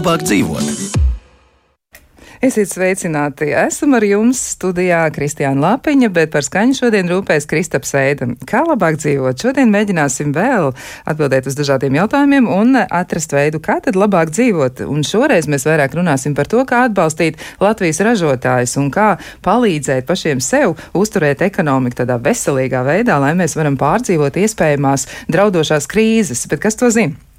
Labāk dzīvot? Esiet sveicināti! Esam ar jums studijā Kristiāna Lapiņa, bet par skaņu šodien rūpēs Kristaps Veida. Kā labāk dzīvot? Šodien mēģināsim vēl atbildēt uz dažādiem jautājumiem un atrast veidu, kā tad labāk dzīvot. Un šoreiz mēs vairāk runāsim par to, kā atbalstīt Latvijas ražotājus un kā palīdzēt pašiem sev uzturēt ekonomiku tādā veselīgā veidā, lai mēs varam pārdzīvot iespējamās draudošās krīzes. Bet kas to zina?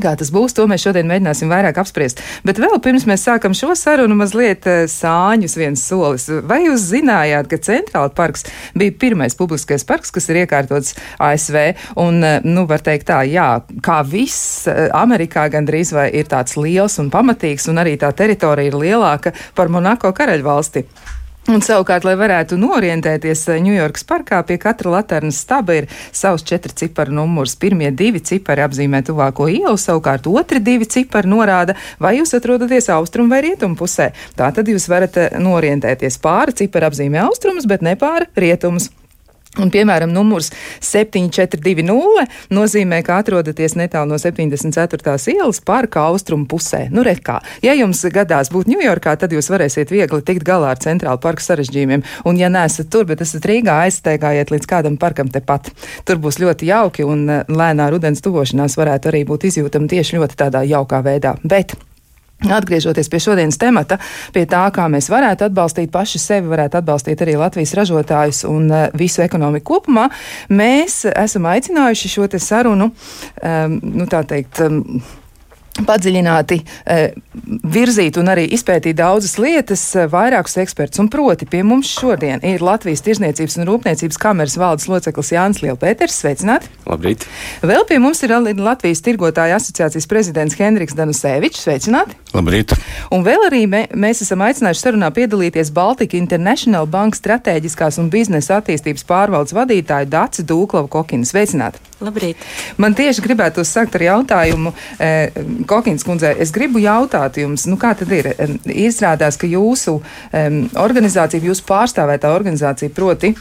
Kā tas būs, to mēs šodien mēģināsim vairāk apspriest. Bet vēl pirms mēs sākam šo sarunu, mazliet eh, sāņus viens solis. Vai jūs zinājāt, ka Centrāla parks bija pirmais publiskais parks, kas ir iekārtots ASV? Un, eh, nu, var teikt tā, jā, kā viss eh, Amerikā gandrīz vai ir tāds liels un pamatīgs, un arī tā teritorija ir lielāka par Monako karaļvalsti. Un savukārt, lai varētu norientēties Ņujorkas parkā, pie katra laternas staba ir savs četri ciparu numurs. Pirmie divi cipari apzīmē tuvāko ielu, savukārt otri divi cipari norāda, vai jūs atrodaties austrumu vai rietumu pusē. Tā tad jūs varat norientēties pāri ciparu apzīmē austrumus, bet ne pāri rietumus. Un, piemēram, numurs 7420 nozīmē, ka atrodaties netālu no 74. ielas parka austrumu pusē. Nu, rekā. Ja jums gadās būt Ņujorkā, tad jūs varēsiet viegli tikt galā ar centrālu parku sarežģījumiem. Un, ja neesat tur, bet esat Rīgā, aizsteigājiet līdz kādam parkam tepat. Tur būs ļoti jauki un eh, lēnā rudens tuvošanās varētu arī būt izjūtama tieši ļoti tādā jaukā veidā. Bet Atgriežoties pie šodienas temata, pie tā, kā mēs varētu atbalstīt paši sevi, varētu atbalstīt arī Latvijas ražotājus un uh, visu ekonomiku kopumā, mēs esam aicinājuši šo sarunu, um, nu tā teikt, um, padziļināti e, virzīt un arī izpētīt daudzas lietas, e, vairākus ekspertus. Un proti pie mums šodien ir Latvijas Tirzniecības un Rūpniecības kameras valdes loceklis Jānis Lielpēters. Sveicināti! Labrīt! Vēl pie mums ir Latvijas Tirgotāja asociācijas prezidents Henriks Danusēvičs. Sveicināti! Labrīt! Un vēl arī mē, mēs esam aicinājuši sarunā piedalīties Baltika International Banka strateģiskās un biznesa attīstības pārvaldes vadītāju Dāci Dūklavu Kokinu. Sveicināti! Labrīt! Man tieši gribētu sākt ar jautājumu. E, Kokins kundzei, es gribu jautāt jums, nu kā tad ir? Izrādās, ka jūsu um, organizācija, jūsu pārstāvētā organizācija, proti,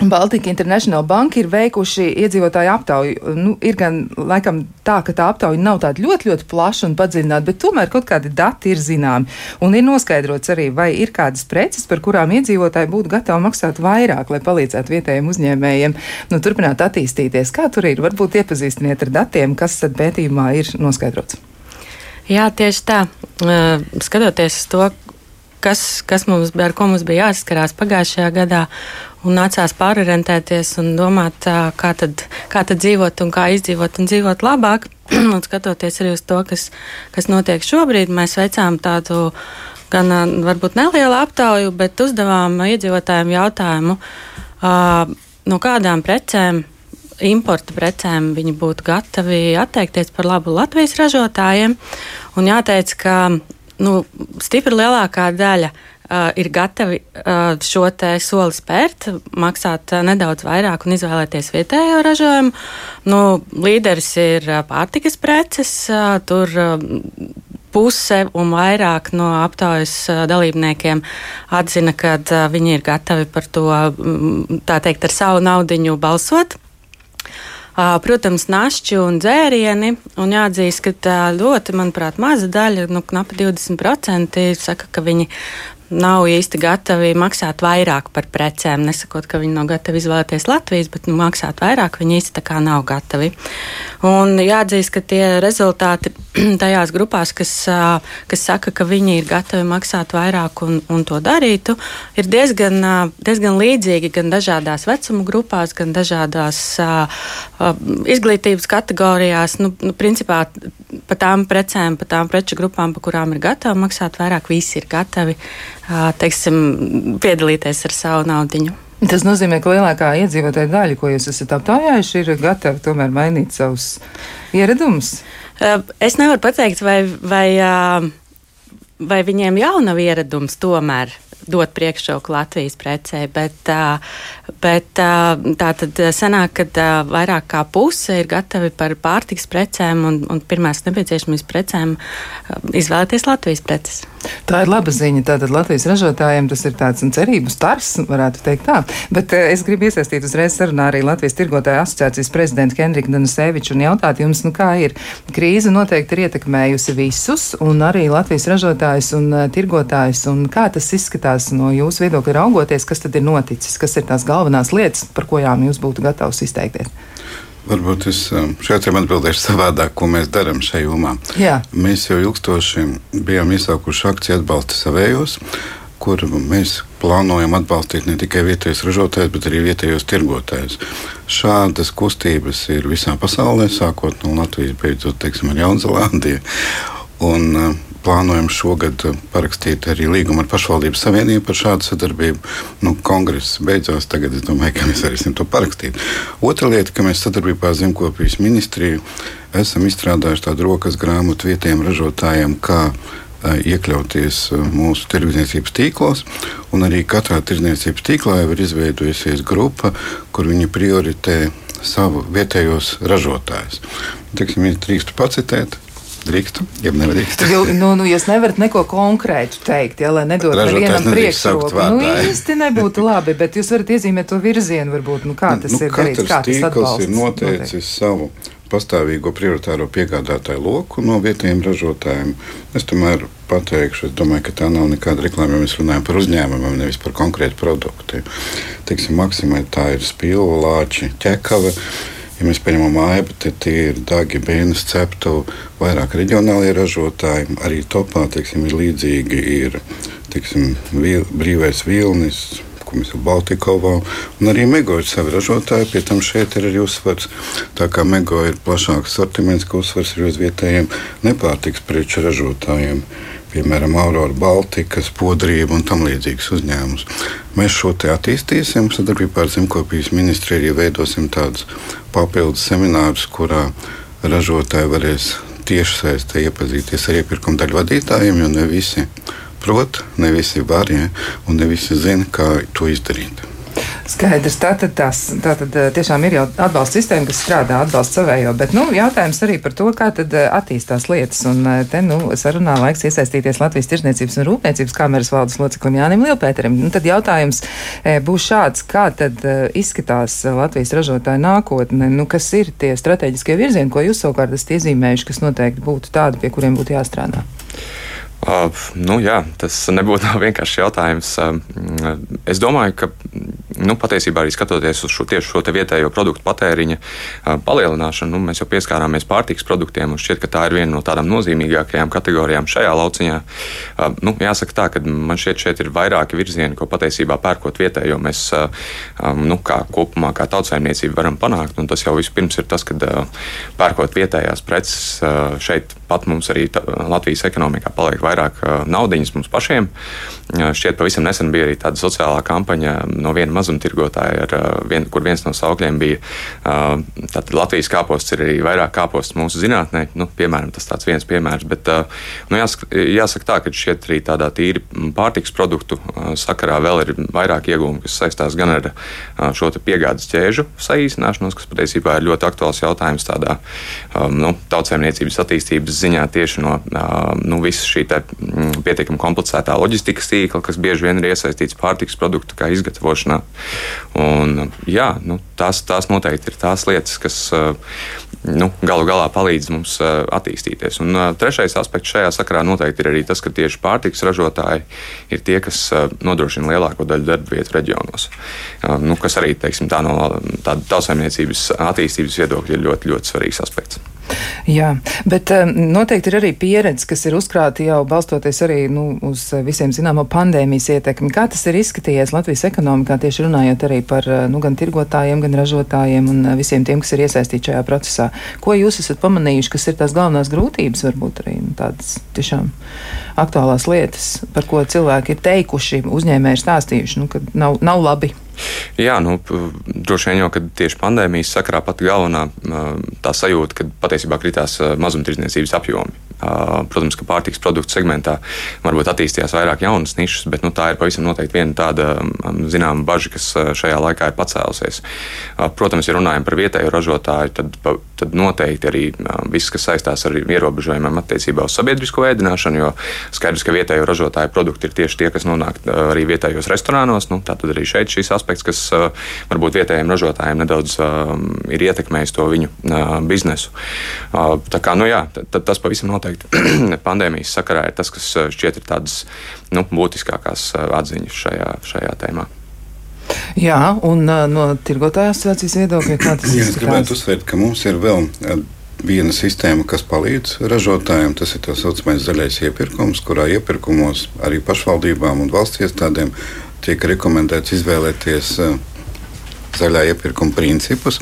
Baltika International Banka ir veikuši iedzīvotāju aptauju. Nu, ir gan laikam tā, ka tā aptauja nav tāda ļoti, ļoti plaša un padziļināta, bet tomēr kaut kādi dati ir zināmi. Un ir noskaidrots arī, vai ir kādas preces, par kurām iedzīvotāji būtu gatavi maksāt vairāk, lai palīdzētu vietējiem uzņēmējiem nu, turpināt attīstīties. Kā tur ir? Varbūt iepazīstiniet ar datiem, kas tad pētījumā ir noskaidrots. Jā, tieši tā. Skatoties uz to, kas, kas mums, ar ko mums bija jāsaskarās pagājušajā gadā, un nācās pārorientēties un domāt, kā tad, kā tad dzīvot un kā izdzīvot un dzīvot labāk. un skatoties arī uz to, kas, kas notiek šobrīd, mēs veicām tādu gan varbūt nelielu aptauju, bet uzdevām iedzīvotājiem jautājumu, no kādām precēm importa precēm viņi būtu gatavi atteikties par labu Latvijas ražotājiem. Un jāteic, ka nu, stipri lielākā daļa uh, ir gatavi uh, šo soli spērt, maksāt uh, nedaudz vairāk un izvēlēties vietējo ražojumu. Nu, līderis ir uh, pārtikas preces, uh, tur uh, puse un vairāk no aptaujas dalībniekiem atzina, ka viņi ir gatavi par to, tā teikt, ar savu naudiņu balsot. Protams, našķi un dzērieni. Un jāatzīst, ka ļoti, manuprāt, maza daļa, nu, knapi 20% saka, ka viņi nav īsti gatavi maksāt vairāk par precēm. Nesakot, ka viņi nav gatavi izvēlēties Latvijas, bet nu, maksāt vairāk viņi īsti tā kā nav gatavi. Un jāatzīst, ka tie rezultāti tajās grupās, kas, kas saka, ka viņi ir gatavi maksāt vairāk un, un to darītu, ir diezgan, diezgan līdzīgi gan dažādās vecuma grupās, gan dažādās izglītības kategorijās. Nu, nu, principā par tām precēm, par tām preču grupām, par kurām ir gatavi maksāt vairāk, visi ir gatavi teiksim, piedalīties ar savu naudu. Tas nozīmē, ka lielākā iedzīvotāja daļa, ko jūs esat aptaujājuši, ir gatava tomēr mainīt savus ieradumus. Es nevaru pateikt, vai, vai, vai viņiem jau nav ieradums tomēr dot priekšroku Latvijas precē, bet, bet tā tad sanāk, ka vairāk kā puse ir gatavi par pārtiks precēm un, un pirmās nepieciešamības precēm izvēlēties Latvijas preces. Tā ir laba ziņa. Tātad Latvijas ražotājiem tas ir tāds cerību stars, varētu teikt tā. Bet es gribu iesaistīt uzreiz sarunā arī Latvijas tirgotāju asociācijas prezidentu Henriku Danuseviču un jautāt jums, nu kā ir. Krīze noteikti ir ietekmējusi visus, un arī Latvijas ražotājus un tirgotājus. Un kā tas izskatās no jūsu viedokļa raugoties, kas tad ir noticis, kas ir tās galvenās lietas, par kurām jūs būtu gatavs izteikties? Varbūt es šeit atbildēšu savādāk, ko mēs darām šajā jomā. Jā. Mēs jau ilgstoši bijām iesākuši akciju atbalsta savējos, kur mēs plānojam atbalstīt ne tikai vietējos ražotājus, bet arī vietējos tirgotājus. Šādas kustības ir visā pasaulē, sākot no Latvijas, beidzot teiksim, ar Jaunzēlandiju. Un, plānojam šogad parakstīt arī līgumu ar pašvaldību savienību par šādu sadarbību. Nu, kongress beidzās, tagad es domāju, ka mēs varēsim to parakstīt. Otra lieta, ka mēs sadarbībā ar Zemkopijas ministriju esam izstrādājuši tādu rokas grāmatu vietējiem ražotājiem, kā iekļauties mūsu tirdzniecības tīklos. Arī katrā tirdzniecības tīklā jau ir izveidojusies grupa, kur viņi prioritē savu vietējos ražotājus. Teiksim, ja drīkstu pacitēt, Drīkstu, ja nedrīkstu. Jo, nu, nu, jūs nevarat neko konkrētu teikt, ja, lai nedotu nevienam priekšroku. Nu, īsti nebūtu labi, bet jūs varat iezīmēt to virzienu, varbūt, nu, kā tas nu, ir darīts, kā tas atbalsts. ir noteicis notiek. savu pastāvīgo prioritāro piegādātāju loku no vietējiem ražotājiem. Es tomēr pateikšu, es domāju, ka tā nav nekāda reklāma, ja mēs runājam par uzņēmumiem, nevis par konkrētu produktu. Teiksim, maksimē tā ir spilva, lāči, ķekava. Ja mēs pieņemam aibu, tad tie ir dagi, bēnas, ceptu, vairāk reģionālie ražotāji. Arī topā teiksim, ir līdzīgi ir teiksim, vil, brīvais vilnis. Mēs esam Baltikovā, un arī Mego ir savi ražotāji. Pie tam šeit ir arī uzsvars. Tā kā Mego ir plašāks sortiments, ka uzsvars ir uz vietējiem nepārtiks preču ražotājiem piemēram, Aurora Baltika, Podrība un tam līdzīgas uzņēmumus. Mēs šo te attīstīsim, sadarbībā ar Zemkopijas ministriju arī veidosim tādus papildus seminārus, kurā ražotāji varēs tiešsaistē iepazīties ar iepirkuma daļu vadītājiem, jo ne visi prot, ne visi var, ja, un ne visi zina, kā to izdarīt. Skaidrs, tātad tas tātad, eh, tiešām ir jau atbalsta sistēma, kas strādā atbalsta savējo, bet nu, jautājums arī par to, kā tad eh, attīstās lietas. Un eh, te nu, sarunā laiks iesaistīties Latvijas Tirzniecības un Rūpniecības kameras valdes loceklim Jānim Lielpēterim. Nu, tad jautājums būs šāds, kā tad izskatās Latvijas ražotāja nākotne, nu, kas ir tie strateģiskie virzieni, ko jūs savukārt esat iezīmējuši, kas noteikti būtu tādi, pie kuriem būtu jāstrādā. Uh, nu, jā, tas nebūtu vienkāršs jautājums. Uh, es domāju, ka nu, patiesībā arī skatoties uz šo, šo vietējo produktu patēriņa uh, palielināšanu, nu, mēs jau pieskārāmies pārtiks produktiem. Šķiet, ka tā ir viena no tādām nozīmīgākajām kategorijām šajā lauciņā. Nu, jāsaka tā, ka man šķiet, šeit ir vairāki virzieni, ko patiesībā pērkot vietējo mēs nu, kā kopumā, kā tautsājumniecība varam panākt. Un tas jau vispirms ir tas, ka pērkot vietējās preces šeit pat mums arī Latvijas ekonomikā paliek vairāk naudiņas mums pašiem. Šķiet, pavisam nesen bija arī tāda sociālā kampaņa no viena mazumtirgotāja, vien, kur viens no saukļiem bija Latvijas kāposts ir arī vairāk kāposts mūsu zinātnē. Nu, piemēram, tas tāds viens piemērs, bet nu, jāsaka, jāsaka tā, ka šeit arī tādā tīri pārtiks produktu sakarā vēl ir vairāk iegūmi, kas saistās gan ar šo piegādes ķēžu saīsināšanos, kas patiesībā ir ļoti aktuāls jautājums tādā nu, tautsēmniecības attīstības ziņā tieši no nu, visas šī pietiekami komplicētā loģistikas tīkla, kas bieži vien ir iesaistīts pārtiks produktu izgatavošanā. Un, jā, nu, tās, tās noteikti ir tās lietas, kas nu, galu galā palīdz mums attīstīties. Un trešais aspekts šajā sakarā noteikti ir arī tas, ka tieši pārtiks ražotāji ir tie, kas nodrošina lielāko daļu darba vietu reģionos. Nu, kas arī teiksim, tā no tāda tautsājumniecības attīstības viedokļa ir ļoti, ļoti svarīgs aspekts. Jā, bet um, noteikti ir arī pieredze, kas ir uzkrāta jau balstoties arī nu, uz visiem zināmo pandēmijas ietekmi. Kā tas ir izskatījies Latvijas ekonomikā, tieši runājot arī par uh, nu, gan tirgotājiem, gan ražotājiem un uh, visiem tiem, kas ir iesaistīti šajā procesā? Ko jūs esat pamanījuši, kas ir tās galvenās grūtības, varbūt arī nu, tādas tiešām aktuālās lietas, par ko cilvēki ir teikuši, uzņēmēji stāstījuši, nu, ka nav, nav labi? Jā, nu, droši vien jau tieši pandēmijas sakarā pati galvenā tā sajūta, ka patiesībā kritās mazumtirdzniecības apjomi. Protams, ka pārtiks produktu segmentā varbūt attīstījās vairāk jaunas nišas, bet nu, tā ir pavisam noteikti viena tāda zināma bažas, kas šajā laikā ir pacēlusies. Protams, ja runājam par vietēju ražotāju, tad, tad noteikti arī viss, kas saistās ar ierobežojumiem attiecībā uz sabiedrisko ēdināšanu, jo skaidrs, ka vietējo ražotāju produkti ir tieši tie, kas nonāk arī vietējos restorānos. Nu, Tātad arī šeit šis aspekts, kas varbūt vietējiem ražotājiem nedaudz ir ietekmējis to viņu biznesu. Tā kā, nu jā, tas pavisam noteikti pandēmijas sakarā ir tas, kas šķiet ir tādas nu, būtiskākās atziņas šajā, šajā tēmā. Jā, un no tirgotāja asociācijas viedokļa, kā tas ir? Es gribētu uzsvērt, ka mums ir vēl viena sistēma, kas palīdz ražotājiem. Tas ir tā saucamais zaļais iepirkums, kurā iepirkumos arī pašvaldībām un valsts iestādēm tiek rekomendēts izvēlēties zaļā iepirkuma principus.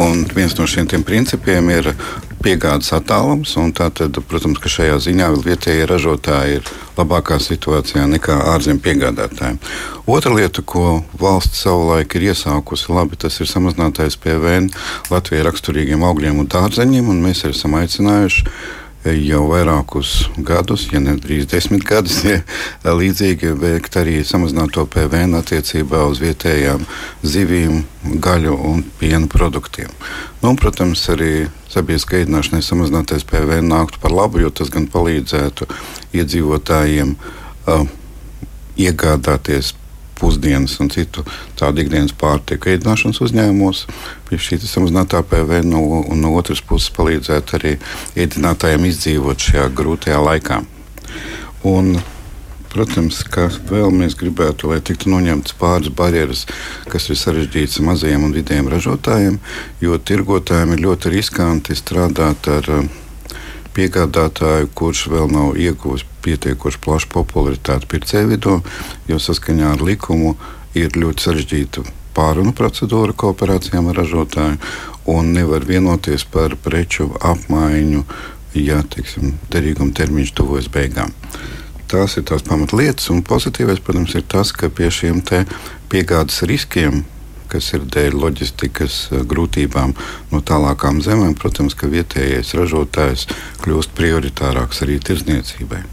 Un viens no šiem principiem ir piegādes attālums. Tātad, protams, ka šajā ziņā vietējie ražotāji ir labākā situācijā nekā ārzemju piegādātāji. Otra lieta, ko valsts savulaik ir iesākusi, labi, tas ir samazinātais PVN Latvijai raksturīgiem augļiem un dārzeņiem, un mēs esam aicinājuši jau vairākus gadus, ja ne drīz desmit gadus, ja līdzīgi veikt arī samazināto PVN attiecībā uz vietējām zivīm, gaļu un piena produktiem. Nu, protams, arī sabiedriskā ēdināšanai samazinātais PVN nāktu par labu, jo tas gan palīdzētu iedzīvotājiem uh, iegādāties pusdienas un citu tādu ikdienas pārtiku ēdināšanas uzņēmumos. Pie šī samazinātā PVN no, un no otras puses palīdzētu arī ēdinātājiem izdzīvot šajā grūtajā laikā. Un, Protams, ka vēl mēs gribētu, lai tiktu noņemtas pāris barjeras, kas ir sarežģītas mazajiem un vidējiem ražotājiem, jo tirgotājiem ir ļoti riskanti strādāt ar uh, piegādātāju, kurš vēl nav ieguvis pietiekoši plašu popularitāti pircēju vidū, jo saskaņā ar likumu ir ļoti sarežģīta pārunu procedūra kooperācijām ar ražotāju un nevar vienoties par preču apmaiņu, ja teiksim, derīguma termiņš tuvojas beigām. Tās ir tās pamatlietas, un pozitīvais, protams, ir tas, ka pie šiem piegādes riskiem kas ir dēļ loģistikas eh, grūtībām no tālākām zemēm, protams, ka vietējais ražotājs kļūst prioritārāks arī tirdzniecībai.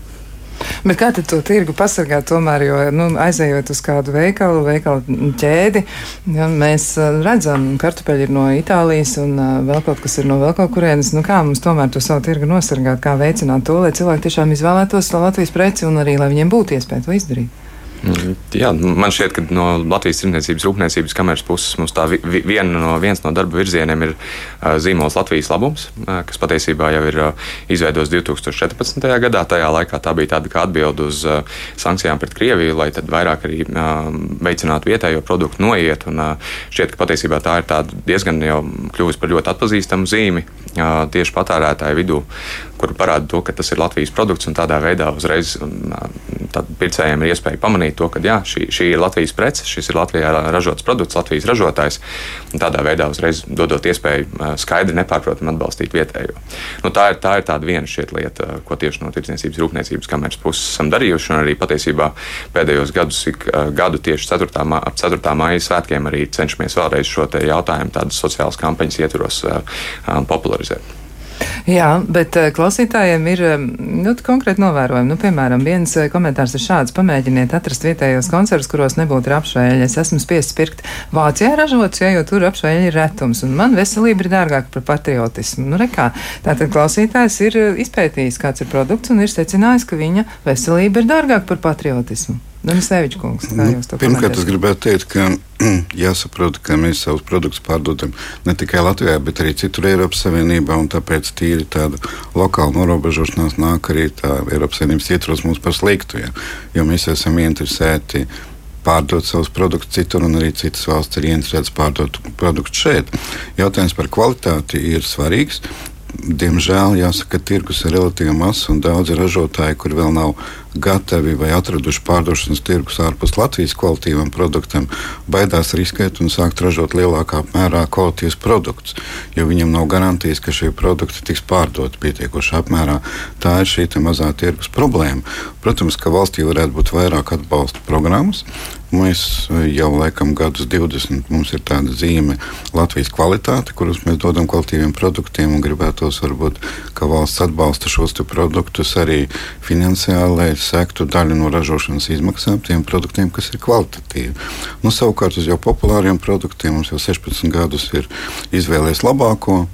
Bet kā to tirgu pasargāt? Tomēr, jo nu, aizejot uz kādu veikalu, veikalu ķēdi, ja, mēs eh, redzam, ka kartupeļi ir no Itālijas un uh, vēl kaut kas ir no vēl kaut kurienes. Nu, kā mums tomēr to savu tirgu nosargāt, kā veicināt to, lai cilvēki tiešām izvēlētos Latvijas preci un arī lai viņiem būtu iespēja to izdarīt? Mm, jā, man šķiet, ka no Latvijas Rūpniecības Rūpniecības kameras puses mums tā vi, viena no, viens no darba virzieniem ir uh, zīmols Latvijas labums, uh, kas patiesībā jau ir uh, izveidots 2014. gadā. Tajā laikā tā bija tāda kā atbilde uz uh, sankcijām pret Krieviju, lai tad vairāk arī uh, veicinātu vietējo produktu noiet. Un, uh, šķiet, ka patiesībā tā ir diezgan jau kļuvusi par ļoti atpazīstamu zīmi uh, tieši patērētāju vidū, kur parāda to, ka tas ir Latvijas produkts un tādā veidā uzreiz pircējiem ir iespēja pamanīt to, ka jā, šī, šī ir Latvijas prece, šis ir Latvijā ražots produkts, Latvijas ražotājs. Tādā veidā uzreiz dodot iespēju skaidri nepārprotami atbalstīt vietējo. Nu, tā, ir, tā ir tāda viena lieta, ko tieši no Tirdzniecības rūpniecības kameras puses esam darījuši. Un arī patiesībā pēdējos gadus, gadu tieši 4. ap 4. māja svētkiem arī cenšamies vēlreiz šo jautājumu tādas sociālas kampaņas ietvaros popularizēt. Jā, bet eh, klausītājiem ir nu, konkrēti novērojumi. Nu, piemēram, viens eh, komentārs ir šāds: pamēģiniet atrast vietējos koncertus, kuros nebūtu apšveļi. Es esmu spiests pirkt Vācijā ražots, ja, jo tur apšveļi ir retums, un man veselība ir dārgāka par patriotismu. Nu, rekā, tātad klausītājs ir eh, izpētījis, kāds ir produkts, un ir secinājis, ka viņa veselība ir dārgāka par patriotismu. Denisēvičs kungs, kā nu, jūs to Pirmkārt, es gribētu teikt, ka jāsaprot, ka mēs savus produktus pārdodam ne tikai Latvijā, bet arī citur Eiropas Savienībā, un tāpēc tīri tāda lokāla norobežošanās nāk arī Eiropas Savienības ietvaros mums par sliktu, ja? jo mēs esam interesēti pārdot savus produktus citur, un arī citas valsts ir ieinteresētas pārdot produktus šeit. Jautājums par kvalitāti ir svarīgs. Diemžēl jāsaka, ka tirgus ir relatīvi mazs un daudzi ražotāji, kur vēl nav gatavi vai atraduši pārdošanas tirgus ārpus Latvijas kvalitīvam produktam, baidās riskēt un sākt ražot lielākā apmērā kvalitīvus produktus, jo viņam nav garantijas, ka šie produkti tiks pārdoti pietiekošā apmērā. Tā ir šī mazā tirgus problēma. Protams, ka valstī varētu būt vairāk atbalsta programmas, Mēs eh, jau laikam gadus 20 mums ir tāda zīme Latvijas kvalitāte, kurus mēs dodam kvalitīviem produktiem un gribētos varbūt, ka valsts atbalsta šos produktus arī finansiāli, lai sektu daļu no ražošanas izmaksām tiem produktiem, kas ir kvalitatīvi. Nu, savukārt uz jau populāriem produktiem mums jau 16 gadus ir izvēlējies labāko.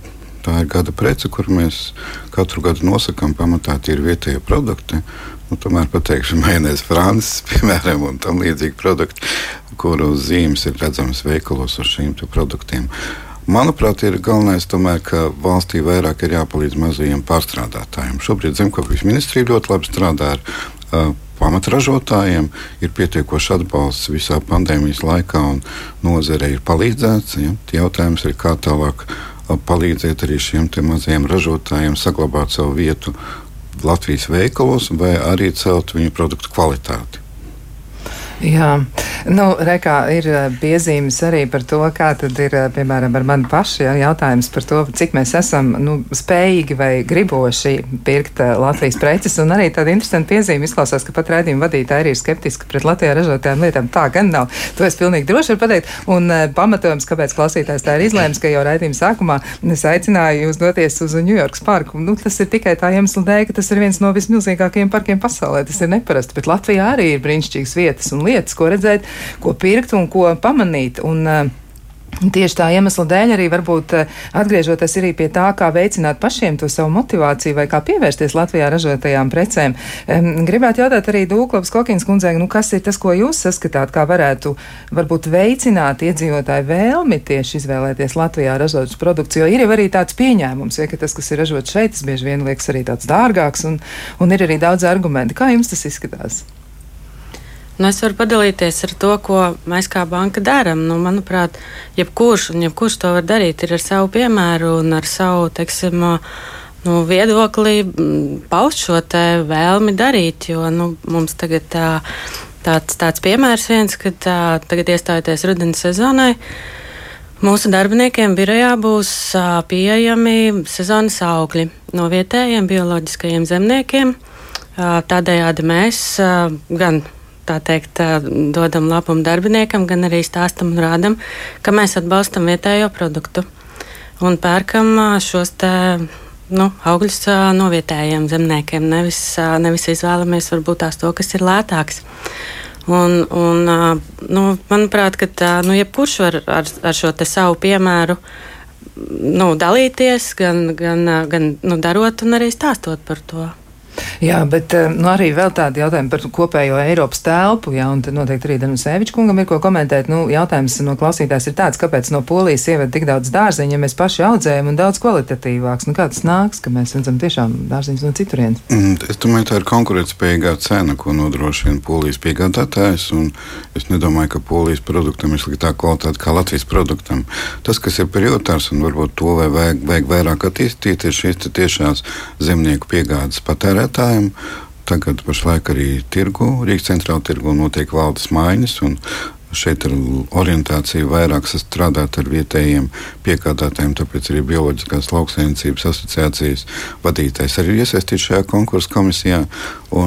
Tā ir gada prece, kur mēs katru gadu nosakām, pamatā tie ir vietējie produkti. Nu, tomēr pateikšu, majonēzi Francis, piemēram, un tam līdzīgi produkti, kuru zīmes ir redzamas veikalos ar šīm produktiem. Manuprāt, ir galvenais, tomēr, ka valstī vairāk ir jāpalīdz mazajiem pārstrādātājiem. Šobrīd Zemkopības ministrija ļoti labi strādā ar pamatražotājiem, ir pietiekoši atbalsts visā pandēmijas laikā, un nozare ir palīdzēts. Ja? Jautājums ir, kā tālāk palīdzēt arī šiem mazajiem ražotājiem saglabāt savu vietu Latvijas veikalos, vai arī celt viņu produktu kvalitāti. Jā, nu, rekā ir eh, piezīmes arī par to, kā tad ir, eh, piemēram, ar mani paši jā, jautājums par to, cik mēs esam nu, spējīgi vai griboši pirkt uh, Latvijas preces. Un arī tāda interesanta piezīme izklausās, ka pat raidījuma vadītāji arī ir skeptiski pret Latvijā ražotajām lietām. Tā gan nav. To es pilnīgi droši varu pateikt. Un pamatojums, kāpēc klausītājs tā ir izlēms, ka jau raidījuma sākumā es aicināju jūs doties uz Ņujorkas parku. Nu, tas ir tikai tā iemesla dēļ, ka tas ir viens no vismilzīgākajiem parkiem pasaulē. Tas ir neparasti, bet Latvijā arī ir brīnišķīgas vietas. Un lietas, ko redzēt, ko pirkt un ko pamanīt. Un, uh, Tieši tā iemesla dēļ arī varbūt eh, atgriežoties arī pie tā, kā veicināt pašiem to savu motivāciju vai kā pievērsties Latvijā ražotajām precēm. Gribētu jautāt arī Dūklavas Kokīnas kundzei, nu kas ir tas, ko jūs saskatāt, kā varētu varbūt veicināt iedzīvotāju vēlmi tieši izvēlēties Latvijā ražotus produktus, jo ir jau arī tāds pieņēmums, ja, ka tas, kas ir ražots šeit, tas bieži vien liekas arī tāds dārgāks un, un ir arī daudz argumentu. Kā jums tas izskatās? Nu, es varu padalīties ar to, ko mēs kā banka darām. Nu, manuprāt, jebkurš, jebkurš to var darīt ar savu piemēru un ar savu teiksim, nu, viedokli paust šo vēlmi darīt. Jo nu, mums tagad tā, tāds, tāds piemērs viens, ka tā, tagad iestājoties rudenī sezonai. Mūsu darbiniekiem birojā būs pieejami sezonas augļi no vietējiem bioloģiskajiem zemniekiem. Tādējādi mēs gan tā teikt, dodam labumu darbiniekam, gan arī stāstam un rādam, ka mēs atbalstam vietējo produktu un pērkam šos te. Nu, augļus no vietējiem zemniekiem. Nevis, nevis izvēlamies varbūt tās to, kas ir lētāks. Un, un, nu, manuprāt, ka tā, nu, jebkurš var ar, ar šo savu piemēru nu, dalīties, gan, gan, gan nu, darot, un arī stāstot par to. Jā, bet eh, nu, arī vēl tādi jautājumi par kopējo Eiropas telpu, jā, un noteikti arī Danus Evičs kungam ir ko komentēt. Nu, jautājums no klausītājs ir tāds, kāpēc no Polijas ieved tik daudz dārzeņu, ja mēs paši audzējam un daudz kvalitatīvāks. Nu, kā tas nāks, ka mēs redzam tiešām dārzeņus no citurienes? Mm, es domāju, tā ir konkurētspējīgā cena, ko nodrošina Polijas piegādātājs, un es nedomāju, ka Polijas produktam ir sliktāka kvalitāte kā Latvijas produktam. Tas, kas ir prioritārs un varbūt to vajag, vajag vairāk attīstīt, ir šīs tiešās zemnieku piegādes patērēt patērētājiem. Tagad pašlaik arī tirgu, Rīgas centrāla tirgu notiek valdes maiņas. Šeit ir orientācija vairāk strādāt ar vietējiem piegādātājiem, tāpēc arī Bioloģiskās lauksaimniecības asociācijas vadītājs arī ir iesaistīts šajā konkursu komisijā.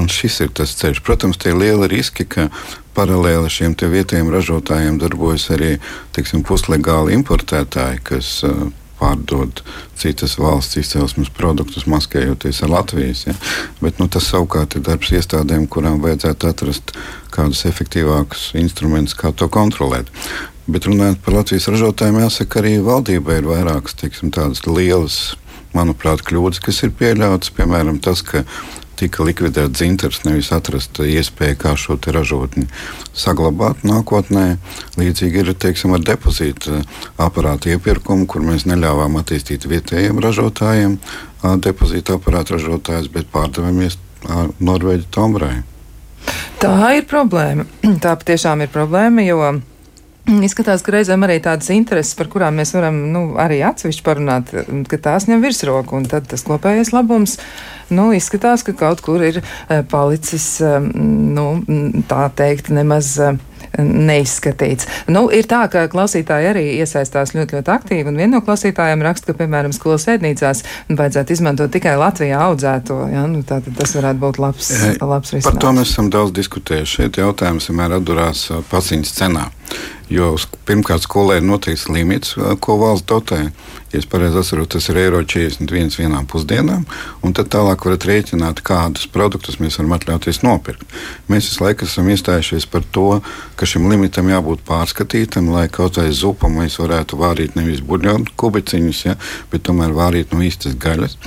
Šis ir tas ceļš. Protams, tie ir lieli riski, ka paralēli šiem vietējiem ražotājiem darbojas arī teiksim, puslegāli importētāji, kas uh, pārdod citas valsts izcelsmes produktus, maskējoties ar Latvijas. Ja? Bet, nu, tas savukārt ir darbs iestādēm, kurām vajadzētu atrast kādus efektīvākus instrumentus, kā to kontrolēt. Bet runājot par Latvijas ražotājiem, jāsaka, arī valdībai ir vairākas teiksim, tādas lielas, manuprāt, kļūdas, kas ir pieļautas. Piemēram, tas, ka tika likvidēts dzintars, nevis atrast iespēju, kā šo ražotni saglabāt nākotnē. Līdzīgi ir teiksim, ar depozītu aparātu iepirkumu, kur mēs neļāvām attīstīt vietējiem ražotājiem depozītu aparātu ražotājus, bet pārdevamies Norvēģi Tombrai. Tā ir problēma. Tā patiešām ir problēma, jo Izskatās, ka reizēm arī tādas intereses, par kurām mēs varam nu, arī atsevišķi parunāt, ka tās ņem virsroku, un tad tas kopējais labums nu, izskatās, ka kaut kur ir eh, palicis, eh, nu, tā teikt, nemaz eh, neizskatīts. Nu, ir tā, ka klausītāji arī iesaistās ļoti, ļoti aktīvi, un viena no klausītājiem raksta, ka, piemēram, skolas ēdnīcās vajadzētu izmantot tikai Latvijā audzēto. Ja? Nu, tātad tas varētu būt labs, labs risinājums. Par to mēs esam daudz diskutējuši. Šeit jautājums vienmēr atdurās paciņas cenā. Jo pirmkārt, skolē ir noteikts limits, ko valsts dotē. Ja es pareizi atceros, tas ir eiro 41 vienām pusdienām, un tad tālāk varat rēķināt, kādus produktus mēs varam atļauties nopirkt. Mēs visu laiku esam iestājušies par to, ka šim limitam jābūt pārskatītam, lai kaut vai zupu mēs varētu vārīt nevis buļļonu kubiciņus, ja, bet tomēr vārīt no īstas gaļas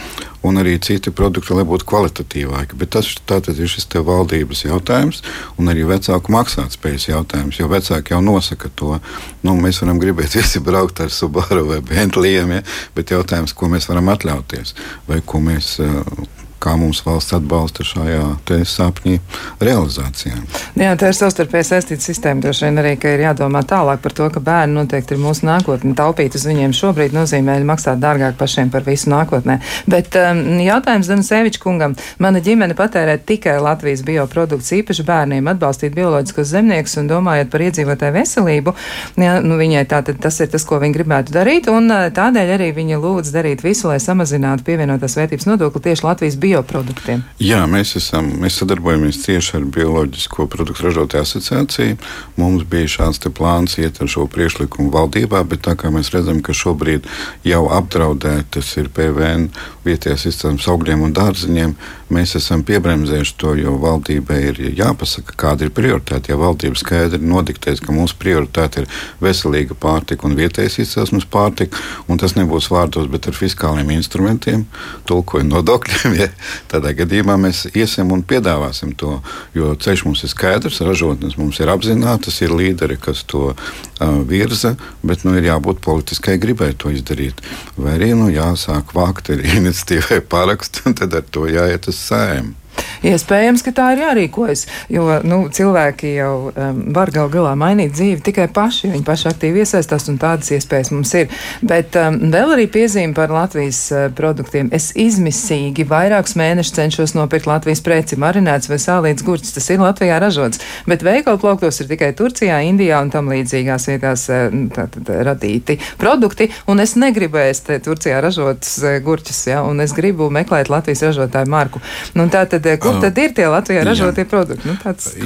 un arī citi produkti, lai būtu kvalitatīvāki. Bet tas ir šis valdības jautājums un arī vecāku maksātspējas jautājums, jo vecāki jau nosaka to. Nu, mēs varam gribēt visi braukt ar Subaru vai Bentleyiem, ja? bet jautājums, ko mēs varam atļauties vai ko mēs. Uh, kā mums valsts atbalsta šajā sapņu realizācijā. Jā, tā ir savstarpēji saistīta sistēma. Droši vien arī ir jādomā tālāk par to, ka bērni noteikti ir mūsu nākotne. Taupīt uz viņiem šobrīd nozīmē maksāt dārgāk pašiem par visu nākotnē. Bet um, jautājums Danusevičs kungam. Mana ģimene patērē tikai Latvijas bioproduktus, īpaši bērniem, atbalstīt bioloģiskos zemniekus un domājot par iedzīvotāju veselību. Jā, nu, viņai tātad tas ir tas, ko viņa gribētu darīt, un uh, tādēļ arī viņa lūdz darīt visu, lai samazinātu pievienotās vērtības nodokli tieši Latvijas bioproduktu bioproduktiem? Jā, mēs, esam, mēs sadarbojamies cieši ar Bioloģisko produktu ražotāju asociāciju. Mums bija šāds plāns iet ar šo priekšlikumu valdībā, bet tā kā mēs redzam, ka šobrīd jau apdraudētas ir PVN vietējās izcelsmes augļiem un dārziņiem, mēs esam piebremzējuši to, jo valdībai ir jāpasaka, kāda ir prioritāte. Ja valdība skaidri nodiktēs, ka mūsu prioritāte ir veselīga pārtika un vietējais izcelsmes pārtika, un tas nebūs vārdos, bet ar fiskāliem instrumentiem, tulkojot nodokļiem, ja, Tādā gadījumā mēs iesim un piedāvāsim to, jo ceļš mums ir skaidrs, ražotnes mums ir apzinātas, ir līderi, kas to uh, virza, bet nu, ir jābūt politiskai gribai to izdarīt. Vai arī nu, jāsāk vākt ar iniciatīvai parakstu, un tad ar to jāiet uz sēmu. Iespējams, ka tā ir jārīkojas, jo nu, cilvēki jau um, var gal galā mainīt dzīvi tikai paši, jo viņi paši aktīvi iesaistās un tādas iespējas mums ir. Bet um, vēl arī piezīme par Latvijas uh, produktiem. Es izmisīgi vairākus mēnešus cenšos nopirkt Latvijas preci, marinēts vai sālīts gurķis. Tas ir Latvijā ražots, bet veikalu plauktos ir tikai Turcijā, Indijā un tam līdzīgās vietās uh, tātad, radīti produkti. Un es negribu ēst Turcijā ražotus uh, gurķus, ja, un es gribu meklēt Latvijas ražotāju marku. Nu, tātad, tad, kur tad ir tie Latvijā ražotie produkti? Nu,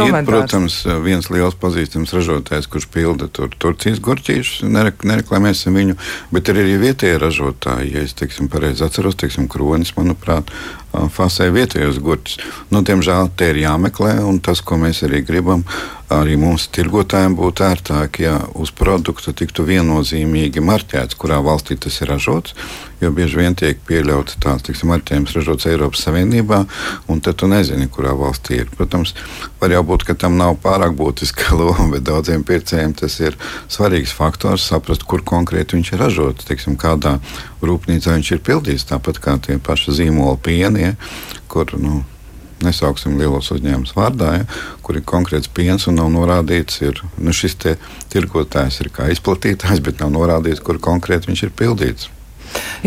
ir, protams, viens liels pazīstams ražotājs, kurš pilda tur Turcijas gurķīšus, nerek, nereklamēsim viņu, bet ir arī vietējie ražotāji. Ja es teiksim, pareizi atceros, teiksim, kronis, manuprāt, fasē vietējos gurķus. Nu, diemžēl te ir jāmeklē, un tas, ko mēs arī gribam, arī mums tirgotājiem būtu ērtāk, ja uz produkta tiktu viennozīmīgi marķēts, kurā valstī tas ir ražots. Jo bieži vien tiek pieļauts tāds marķējums ražots Eiropas Savienībā, un tad tu nezini, kurā valstī ir. Protams, var jau būt, ka tam nav pārāk būtiska loma, bet daudziem pircējiem tas ir svarīgs faktors saprast, kur konkrēti viņš ir ražots, tiksim, kādā rūpnīcā viņš ir pildījis. Tāpat kā tie paši zīmola pieni, ja, kur. Nu, nesauksim lielos uzņēmumus vārdā, ja, kur ir konkrēts piens un nav norādīts, ir nu, šis tirgotājs ir kā izplatītājs, bet nav norādīts, kur konkrēti viņš ir pildīts.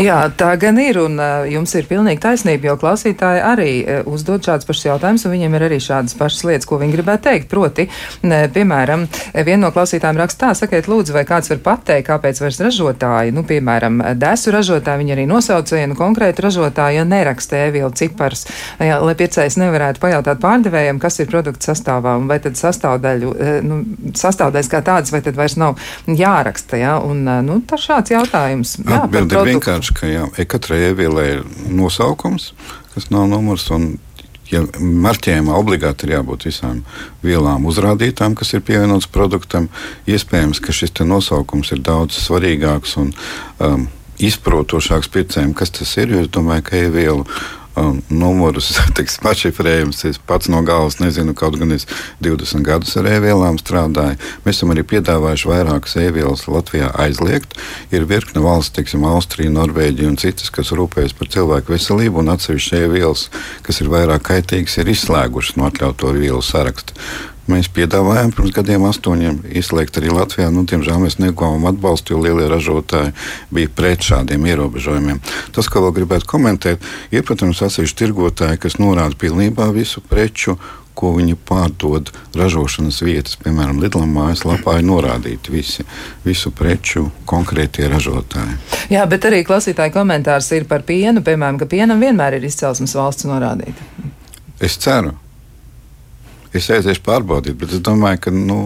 Jā, tā gan ir, un jums ir pilnīgi taisnība, jo klausītāji arī uzdod šādus pašus jautājumus, un viņiem ir arī šādas pašas lietas, ko viņi gribētu teikt. Proti, ne, piemēram, viena no klausītājiem raksta tā, sakiet, lūdzu, vai kāds var pateikt, kāpēc vairs ražotāji, nu, piemēram, desu ražotāji, viņi arī nosauc vienu konkrētu ražotāju, ja neraksta ēvielu cipars, jā, lai pircējs nevarētu pajautāt pārdevējiem, kas ir produkta sastāvā, un vai tad sastāvdaļu, nu, sastāvdaļas kā tādas, vai tad vairs nav jāraksta, jā, un, nu, tas šāds jautājums. Jā, vienkārši, ka jā, katrai ievielai ir nosaukums, kas nav numurs. Ja marķējumā obligāti ir jābūt visām vielām uzrādītām, kas ir pievienotas produktam, iespējams, ka šis nosaukums ir daudz svarīgāks un um, izprotošāks pircējiem, kas tas ir. Es domāju, ka e-vielu um, numurus, teiksim, atšifrējums. Es pats no galvas nezinu, kaut gan es 20 gadus ar e-vielām strādāju. Mēs esam arī piedāvājuši vairākas e-vielas Latvijā aizliegt. Ir virkne valsts, teiksim, Austrija, Norvēģija un citas, kas rūpējas par cilvēku veselību, un atsevišķi e-vielas, kas ir vairāk kaitīgas, ir izslēgušas no atļautu vielu sarakstu. Mēs piedāvājām pirms gadiem astoņiem izslēgt arī Latvijā. Nu, diemžēl mēs neguvām atbalstu, jo lielie ražotāji bija pret šādiem ierobežojumiem. Tas, ko vēl gribētu komentēt, ir, protams, atsevišķi tirgotāji, kas norāda pilnībā visu preču ko viņi pārdod ražošanas vietas, piemēram, Lidla mājaslapā, ir norādīti visi, visu preču konkrētie ražotāji. Jā, bet arī klausītāji komentārs ir par pienu, piemēram, ka pienam vienmēr ir izcelsmes valsts norādīta. Es ceru. Es aiziešu pārbaudīt, bet es domāju, ka nu,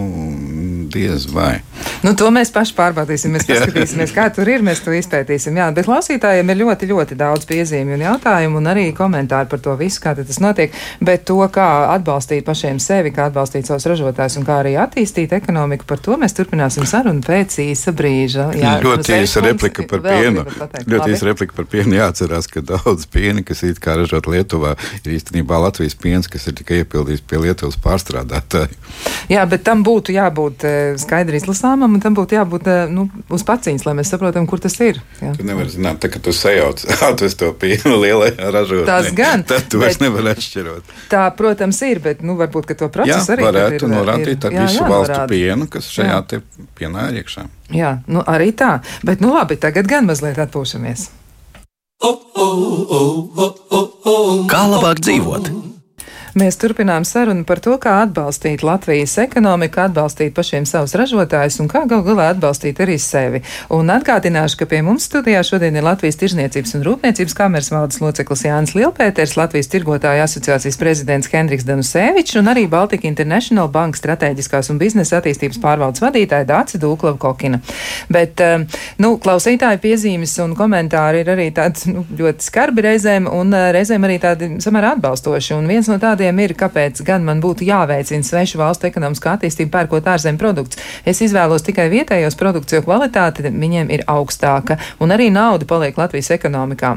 diez vai. Nu, to mēs paši pārbaudīsim. Mēs paskatīsimies, kā tur ir. Mēs to izpētīsim. Jā, bet klausītājiem ir ļoti, ļoti daudz piezīmju un jautājumu un arī komentāru par to visu, kā tas notiek. Bet to, kā atbalstīt pašiem sevi, kā atbalstīt savus ražotājus un kā arī attīstīt ekonomiku, par to mēs turpināsim sarunu pēc īsa brīža. Jā, ļoti īsa replika par pienu. Ļoti īsa replika par pienu. Jāatcerās, ka daudz piena, kas it kā ražot Lietuvā, ir īstenībā Latvijas piens, kas ir tikai iepildīts pie Lietuvas pārstrādātāji. Jā, bet tam būtu jābūt eh, skaidri izlasāmam un tam būtu jābūt eh, nu, uz paciņas, lai mēs saprotam, kur tas ir. Jā. Tu nevari zināt, tā, ka tu sajauc atvestu to pienu lielajā ražotnē. Tas gan. Tad tu vairs nevari atšķirot. Tā, protams, ir, bet nu, varbūt to procesu jā, arī varētu ir, norādīt ar jā, visu jā, valstu norāda. pienu, kas šajā te pienā ir iekšā. Jā, nu, arī tā. Bet, nu labi, tagad gan mazliet atpūšamies. Kā labāk dzīvot? Mēs turpinām sarunu par to, kā atbalstīt Latvijas ekonomiku, atbalstīt pašiem savus ražotājus un kā gal galā atbalstīt arī sevi. Un atgādināšu, ka pie mums studijā šodien ir Latvijas Tirzniecības un Rūpniecības kameras valdes loceklis Jānis Lielpēters, Latvijas Tirgotāju asociācijas prezidents Hendriks Danusevičs un arī Baltika International Banka strateģiskās un biznesa attīstības pārvaldes vadītāja Dāci Dūklava Kokina. Bet, eh, nu, klausītāju piezīmes un komentāri ir arī tādi nu, ļoti skarbi reizēm un eh, reizēm arī tādi samērā atbalstoši. Un viens no tādiem ir, kāpēc gan man būtu jāveicina svešu valstu ekonomiskā attīstība pērkot ārzemju produktus. Es izvēlos tikai vietējos produktus, jo kvalitāte viņiem ir augstāka un arī nauda paliek Latvijas ekonomikā.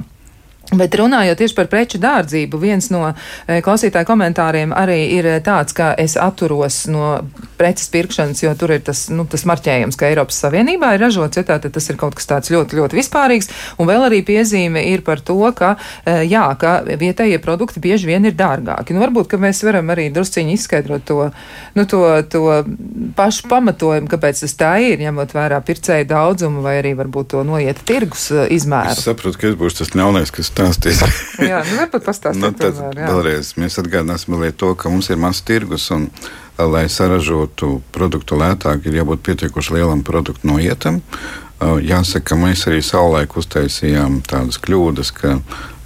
Bet runājot tieši par preču dārdzību, viens no e, klausītāju komentāriem arī ir tāds, ka es atturos no preces pirkšanas, jo tur ir tas, nu, tas marķējums, ka Eiropas Savienībā ir ražots, ja tātad tas ir kaut kas tāds ļoti, ļoti vispārīgs. Un vēl arī piezīme ir par to, ka, e, jā, ka vietējie produkti bieži vien ir dārgāki. Nu, varbūt, ka mēs varam arī drusciņi izskaidrot to, nu, to, to pašu pamatojumu, kāpēc tas tā ir, ņemot vērā pircēju daudzumu vai arī varbūt to noiet tirgus e, izmēru. Es saprotu, ka es būšu tas ļaunais, kas stāstīs. jā, nu varbūt pastāstīt nu, tad tomēr, vēlreiz mēs atgādināsim to, ka mums ir mazs tirgus un, lai saražotu produktu lētāk, ir jābūt pietiekuši lielam produktu noietam. Uh, Jāsaka, ka mēs arī savulaik uztaisījām tādas kļūdas, ka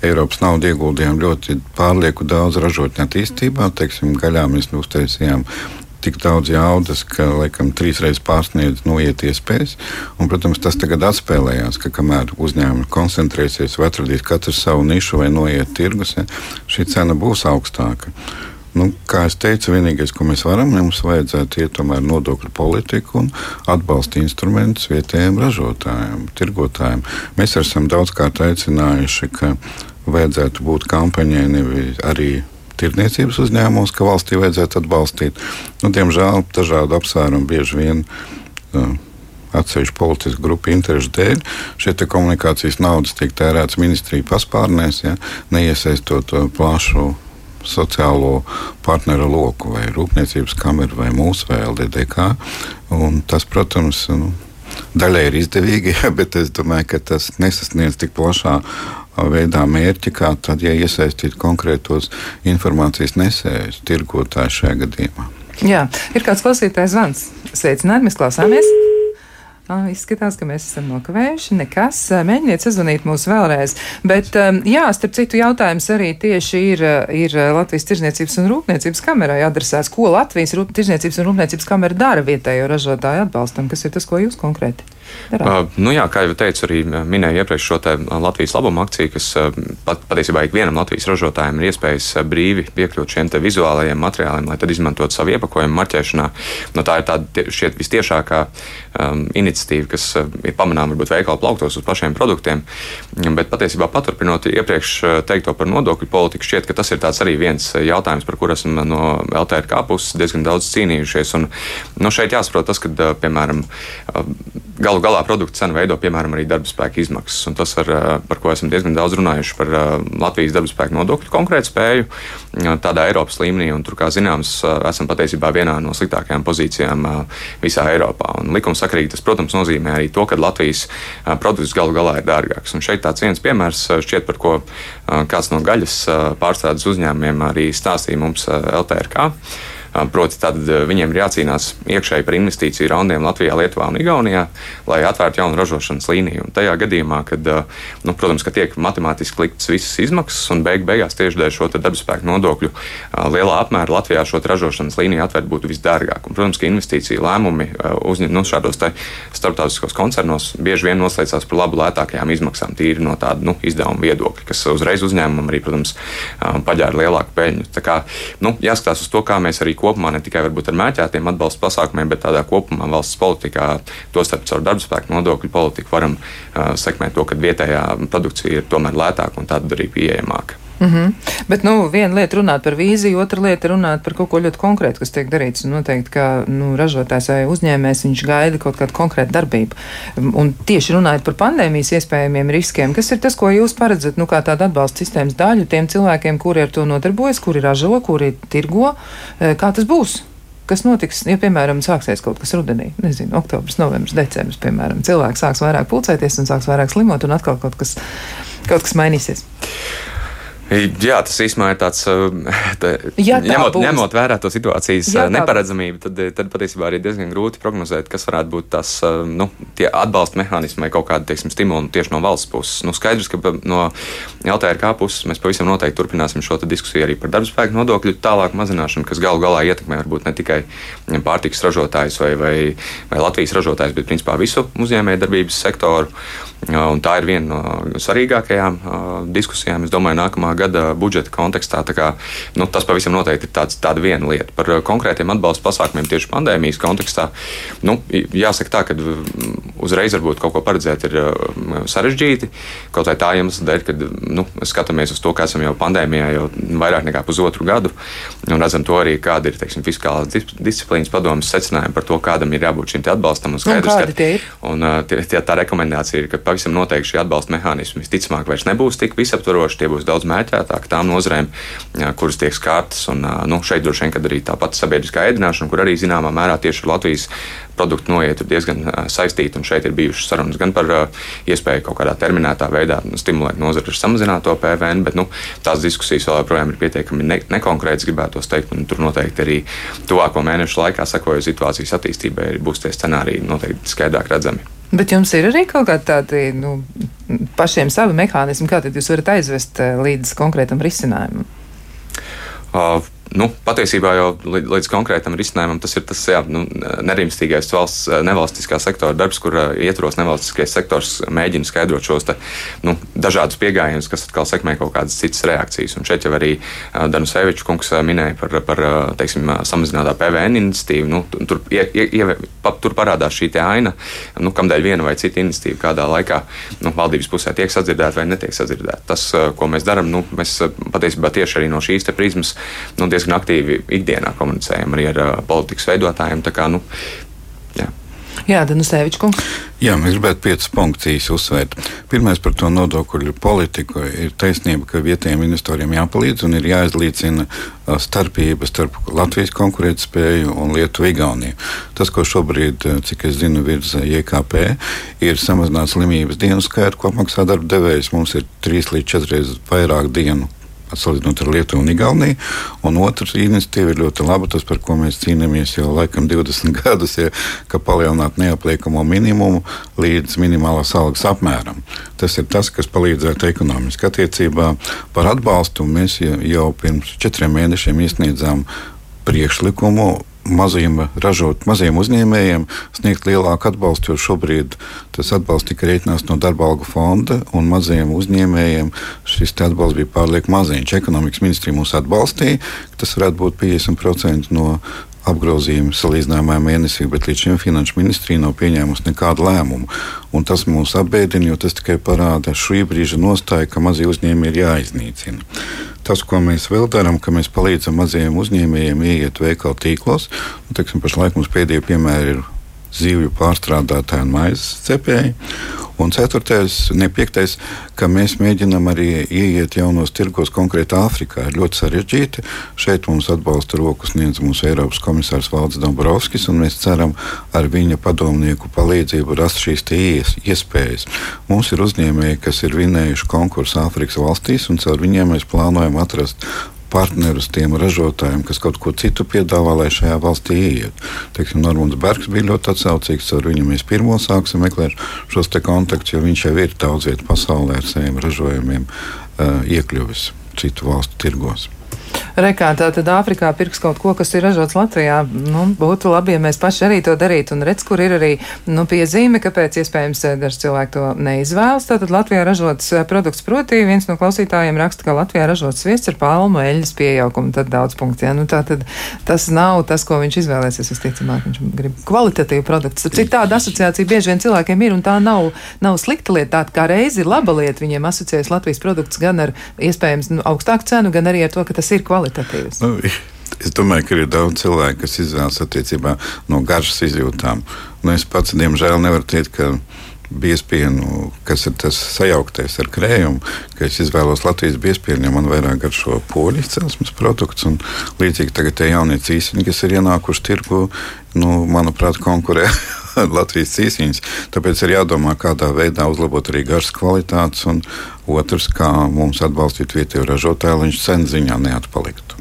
Eiropas naudu ieguldījām ļoti pārlieku daudz ražotņu attīstībā. Teiksim, gaļā mēs uztaisījām tik daudz jaudas, ka laikam trīsreiz pārsniedz noiet iespējas. Un, protams, tas tagad atspēlējās, ka kamēr uzņēmumi koncentrēsies vai atradīs katru savu nišu vai noiet tirgus, ja, šī cena būs augstāka. Nu, kā jau teicu, vienīgais, ko mēs varam, mums vajadzētu iet tomēr nodokļu politiku un atbalsta instrumentus vietējiem ražotājiem, tirgotājiem. Mēs esam daudzkārt aicinājuši, ka vajadzētu būt kampaņai nevis arī tirdzniecības uzņēmumos, ka valstī vajadzētu atbalstīt. Nu, diemžēl dažādu apsvērumu bieži vien. Uh, Atsevišķu politisku grupu interesu dēļ šie komunikācijas naudas tiek tērētas ministriju paspārnēs, ja, neiesaistot uh, plašu sociālo partneru loku, vai Rūpniecības kameru, vai mūsu, vai LDDK. Un tas, protams, nu, daļai ir izdevīgi, ja, bet es domāju, ka tas nesasniedz tik plašā veidā mērķi, kā tad, ja iesaistītu konkrētos informācijas nesējus, tirgotājus šajā gadījumā. Jā, ir kāds klausītājs zvans. Sveicināti, mēs klausāmies! Ah, izskatās, ka mēs esam nokavējuši. Nekas. Mēģiniet sazvanīt mūs vēlreiz. Bet, um, jā, starp citu, jautājums arī tieši ir, ir Latvijas Tirzniecības un Rūpniecības kamerai adresēts. Ko Latvijas Tirzniecības un Rūpniecības kamera dara vietējo ražotāju atbalstam? Kas ir tas, ko jūs konkrēti? Uh, nu jā, kā jau teicu, arī minēju iepriekš šo Latvijas labuma akciju, kas uh, pat, patiesībā ikvienam Latvijas ražotājam ir iespējas brīvi piekļūt šiem vizuālajiem materiāliem, lai tad izmantotu savu iepakojumu marķēšanā. Nu, tā ir tāda šķiet vistiešākā um, iniciatīva, kas ir pamanāma varbūt veikalu plauktos uz pašiem produktiem. Bet patiesībā paturpinot iepriekš teikto par nodokļu politiku, šķiet, ka tas ir arī viens jautājums, par kur esam no LTRK puses diezgan daudz cīnījušies. Un, nu, šeit jāsaprot tas, ka, piemēram, galu galu galā produkta cenu veido piemēram arī darba spēka izmaksas. Un tas, ar, par ko esam diezgan daudz runājuši par Latvijas darba spēka nodokļu konkrētu spēju tādā Eiropas līmenī. Tur, kā zināms, esam patiesībā vienā no sliktākajām pozīcijām visā Eiropā. Un likumsakarīgi tas, protams, nozīmē arī to, ka Latvijas produkts galu galā ir dārgāks. Un šeit tāds viens piemērs šķiet, par ko kāds no gaļas pārstrādes uzņēmumiem arī stāstīja mums LTRK. Proti, tad viņiem ir jācīnās iekšēji par investīciju raundiem Latvijā, Lietuvā un Igaunijā, lai atvērtu jaunu ražošanas līniju. Un tajā gadījumā, kad, nu, protams, ka tiek matemātiski liktas visas izmaksas un beig beigās tieši dēļ šo darba spēku nodokļu lielā apmērā Latvijā šo ražošanas līniju atvērt būtu visdārgāk. Un, protams, ka investīcija lēmumi uzņem nu, šādos starptautiskos koncernos bieži vien noslēdzās par labu lētākajām izmaksām, tīri no tāda nu, izdevuma viedokļa, kas uzreiz uzņēmumam arī, protams, paģēra lielāku peļņu. Tā kā nu, jāskatās uz to, kā mēs arī kopumā, ne tikai ar mēķētiem atbalsta pasākumiem, bet tādā kopumā valsts politikā, tostarp caur darba spēku nodokļu politiku, varam uh, sekmēt to, ka vietējā produkcija ir tomēr lētāka un tāda arī pieejamāka. Mm -hmm. Bet nu, viena lieta runāt par vīziju, otra lieta runāt par kaut ko ļoti konkrētu, kas tiek darīts. Noteikti, ka nu, ražotājs vai uzņēmējs viņš gaida kaut kādu konkrētu darbību. Un tieši runājot par pandēmijas iespējamiem riskiem, kas ir tas, ko jūs paredzat nu, kā tādu atbalsta sistēmas daļu tiem cilvēkiem, kuri ar to nodarbojas, kuri ražo, kuri tirgo, e, kā tas būs? kas notiks, ja, piemēram, sāksies kaut kas rudenī, nezinu, oktobris, novembris, decembris, piemēram, cilvēks sāks vairāk pulcēties un sāks vairāk slimot, un atkal kaut kas, kaut kas mainīsies. Jā, tas īstenībā ir tāds, eh, tā, tā ņemot, būs. ņemot vērā to situācijas Jā, eh, neparedzamību, tad, eh, tad patiesībā arī diezgan grūti prognozēt, kas varētu būt tās nu, atbalsta mehānismi vai kaut kāda teiksim, stimula tieši no valsts puses. Nu, skaidrs, ka no LTRK puses mēs pavisam noteikti turpināsim šo diskusiju arī par darbspēku nodokļu tālāku mazināšanu, kas galu galā ietekmē varbūt ne tikai pārtikas ražotājus vai, vai, vai Latvijas ražotājus, bet principā visu uzņēmējdarbības sektoru. Un tā ir viena no svarīgākajām diskusijām, es domāju, nākamā gada budžeta kontekstā. Kā, nu, tas pavisam noteikti ir tāds, tāda viena lieta. Par uh, konkrētiem atbalsta pasākumiem tieši pandēmijas kontekstā. Nu, jāsaka tā, ka uzreiz varbūt kaut ko paredzēt ir uh, sarežģīti. Kaut vai tā iemesla dēļ, ka nu, skatāmies uz to, ka esam jau pandēmijā jau vairāk nekā pusotru gadu un redzam to arī, kāda ir teiksim, fiskālās disciplīnas padomas secinājumi par to, kādam ir jābūt šim atbalstam. Un skaidrs, un ka, un, uh, tie, tie, tā rekomendācija ir, ka pavisam noteikti šī atbalsta mehānismi visticamāk vairs nebūs tik visaptvaroši, tie būs daudz mērķi mērķētāk tām nozarēm, kuras tiek skārtas. Un, nu, šeit droši vien arī tāpat sabiedriskā ēdināšana, kur arī zināmā mērā tieši ar Latvijas produktu noiet ir diezgan saistīta. Šeit ir bijušas sarunas gan par iespēju kaut kādā terminētā veidā nu, stimulēt nozari ar samazināto PVN, bet nu, tās diskusijas vēl joprojām ir pietiekami ne nekonkrētas, gribētu teikt. Tur noteikti arī tuvāko mēnešu laikā, sekojot situācijas attīstībai, būs tie scenāriji noteikti skaidrāk redzami. Bet jums ir arī kaut kādi tādi nu, pašiem savi mehānismi, kā jūs varat aizvest eh, līdz konkrētam risinājumam? Uh, nu, patiesībā jau līdz, līdz konkrētam risinājumam tas ir tas jā, nu, nerimstīgais valsts, nevalstiskā sektora darbs, kur uh, ietvaros nevalstiskais sektors mēģina skaidrot šos te, nu, dažādus pieejamības, kas atkal sekmē kaut kādas citas reakcijas. Un šeit jau arī uh, Danus Evičs kungs uh, minēja par, par teiksim, samazinātā PVN iniciatīvu. Nu, tur, ie, ie, pa, tur parādās šī aina, nu, kamdēļ viena vai cita iniciatīva kādā laikā nu, valdības pusē tiek sadzirdēta vai netiek sadzirdēta. Tas, ko mēs darām, nu, mēs patiesībā tieši arī no šīs prizmas nu, diezgan aktīvi ikdienā komunicējam arī ar uh, politikas veidotājiem. Kā, nu, jā. Jā, Danusevičs kungs. Jā, mēs gribētu piecas punktus īsi uzsvērt. Pirmais par to nodokļu politiku ir taisnība, ka vietējiem investoriem jāpalīdz un ir jāizlīdzina uh, starpība starp Latvijas konkurētspēju un Lietuvu Igauniju. Tas, ko šobrīd, uh, cik es zinu, virza JKP, ir samazināts slimības dienu skaitu, ko maksā darba devējs. Mums ir trīs līdz četras reizes vairāk dienu salīdzinot ar Lietuvu un Igauniju. Un otrs iniciatīva ir ļoti laba, tas, par ko mēs cīnāmies jau laikam 20 gadus, ir, ka palielināt neapliekamo minimumu līdz minimālās algas apmēram. Tas ir tas, kas palīdzētu ekonomiski attiecībā par atbalstu. Mēs jau pirms četriem mēnešiem iesniedzām priekšlikumu maziem, ražot, maziem uzņēmējiem sniegt lielāku atbalstu, jo šobrīd tas atbalsts tika rēķināts no darba algu fonda, un mazajiem uzņēmējiem šis atbalsts bija pārlieku maziņš. Ekonomikas ministrija mūs atbalstīja, ka tas varētu būt 50% no apgrozījuma salīdzinājumā mēnesī, bet līdz šim finanšu ministrija nav pieņēmusi nekādu lēmumu. Un tas mūs apbēdina, jo tas tikai parāda šī brīža nostāju, ka mazie uzņēmumi ir jāiznīcina. Tas, ko mēs vēl darām, ka mēs palīdzam mazajiem uzņēmējiem ieiet veikalu tīklos. Nu, teiksim, pašlaik mums pēdējie piemēri ir zivju pārstrādātāji un maizes cepēji. Un ceturtais, ne piektais, ka mēs mēģinām arī ieiet jaunos tirgos, konkrēti Āfrikā. Ir ļoti sarežģīti. Šeit mums atbalsta roku sniedz mūsu Eiropas komisārs Valdis Dombrovskis, un mēs ceram ar viņa padomnieku palīdzību rast šīs iespējas. Mums ir uzņēmēji, kas ir vinējuši konkursu Āfrikas valstīs, un caur viņiem mēs plānojam atrast partnerus tiem ražotājiem, kas kaut ko citu piedāvā, lai šajā valstī ieiet. Teiksim, Normons Bergs bija ļoti atsaucīgs, ar viņu mēs pirmo sāksim meklēt šos kontaktus, jo viņš jau ir daudz vietu pasaulē ar saviem ražojumiem uh, iekļuvis citu valstu tirgos. Rekā, tātad Āfrikā pirks kaut ko, kas ir ražots Latvijā. Nu, būtu labi, ja mēs paši arī to darītu. Un redz, kur ir arī nu, piezīme, kāpēc iespējams eh, daži cilvēki to neizvēlas. Tātad Latvijā ražots eh, produkts, proti viens no klausītājiem raksta, ka Latvijā ražots sviests ar palmu eļļas pieaugumu. Tad daudz punktu. Ja? Nu, tātad tas nav tas, ko viņš izvēlēsies. Visticamāk, viņš grib kvalitatīvu produktu. Cik tāda asociācija bieži vien cilvēkiem ir, un tā nav, nav slikta lieta. Tā kā reizi ir laba lieta, viņiem asociējas Latvijas produkts gan ar iespējams nu, augstāku cenu, gan arī ar to, ka tas ir kvalitatīvs? Nu, es domāju, ka ir daudz cilvēku, kas izvēlas attiecībā no garšas izjūtām. Nu, es pats, diemžēl, nevaru teikt, ka biespienu, kas ir tas sajauktais ar krējumu, ka es izvēlos Latvijas biespienu, jo man vairāk garšo poļu izcelsmes produkts. Līdzīgi tagad tie jaunie cīsiņi, kas ir ienākuši tirgu, nu, manuprāt, konkurē Latvijas cīsiņus. Tāpēc ir jādomā, kādā veidā uzlabot arī garšas kvalitātes, un otrs, kā mums atbalstīt vietējo ražotāju, lai viņš cenu ziņā neatpaliktu.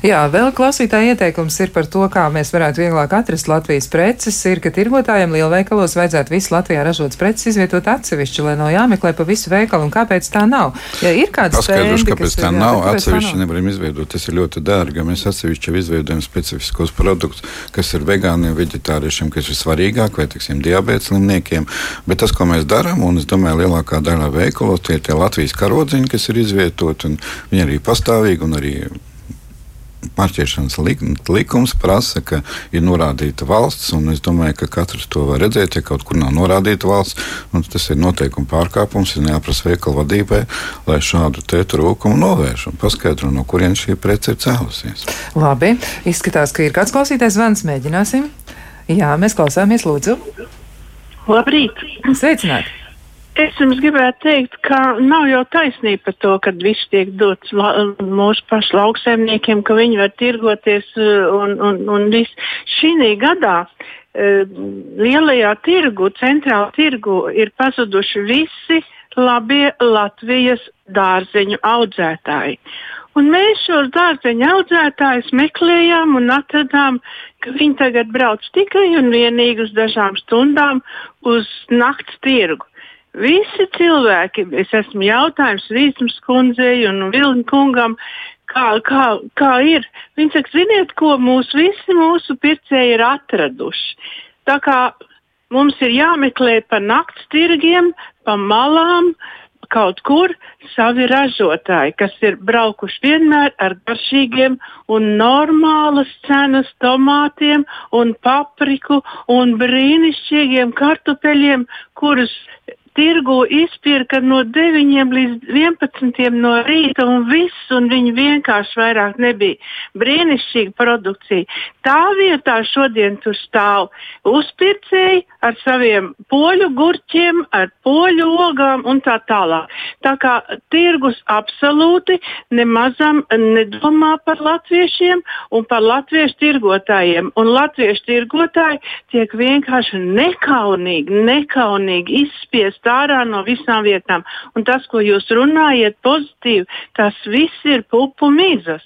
Jā, vēl klausītāja ieteikums ir par to, kā mēs varētu vieglāk atrast Latvijas preces. Ir, ka tirgotājiem lielveikalos vajadzētu visu Latvijā ražotas preces izvietot atsevišķi, lai nav jāmeklē pa visu veikalu. Un kāpēc tā nav? Ja ir kāds paskaidrošu, kāpēc tā nav, atsevišķi nevaram izveidot. Tas ir ļoti dārgi. Mēs atsevišķi izveidojam specifiskos produktus, kas ir vegāniem, veģetāriešiem, kas ir svarīgāk, vai, teiksim, diabēta slimniekiem. Bet tas, ko mēs darām, un es domāju, lielākā daļa veikalos, tie ir tie Latvijas karodziņi, kas ir izvietoti, un viņi arī pastāvīgi un arī marķēšanas likums prasa, ka ir norādīta valsts, un es domāju, ka katrs to var redzēt. Ja kaut kur nav norādīta valsts, tas ir noteikuma pārkāpums, ir jāprasa veikala vadībai, lai šādu trūkumu novērš un paskaidro, no kurienes šī prece ir cēlusies. Labi, izskatās, ka ir kāds klausītājs zvans. Mēģināsim. Jā, mēs klausāmies, lūdzu. Labrīt! Sveicināti! Es jums gribētu teikt, ka nav jau taisnība par to, ka viss tiek dots la, mūsu pašu lauksaimniekiem, ka viņi var tirgoties uh, un, un, un viss. Šī gadā uh, lielajā tirgu, centrālajā tirgu ir pazuduši visi labie Latvijas dārzeņu audzētāji. Un mēs šos dārzeņu audzētājus meklējām un atradām, ka viņi tagad brauc tikai un vienīgi uz dažām stundām uz nakts tirgu. Visi cilvēki, es esmu jautājums Rīsmas kundzei un Vilni kungam, kā, kā, kā ir. Viņi saka, ziniet, ko mūs visi mūsu pircēji ir atraduši. Tā kā mums ir jāmeklē pa nakts tirgiem, pa malām, kaut kur savi ražotāji, kas ir braukuši vienmēr ar garšīgiem un normālas cenas tomātiem un papriku un brīnišķīgiem kartupeļiem, kurus tirgu izpirka no 9 līdz 11 no rīta un viss, un viņi vienkārši vairāk nebija. Brīnišķīga produkcija. Tā vietā šodien tur stāv uzpircēji ar saviem poļu gurķiem, ar poļu ogām un tā tālāk. Tā kā tirgus absolūti nemazam nedomā par latviešiem un par latviešu tirgotājiem. Un latviešu tirgotāji tiek vienkārši nekaunīgi, nekaunīgi izspiest ārā no visām vietām. Un tas, ko jūs runājat pozitīvi, tas viss ir pupu mizas.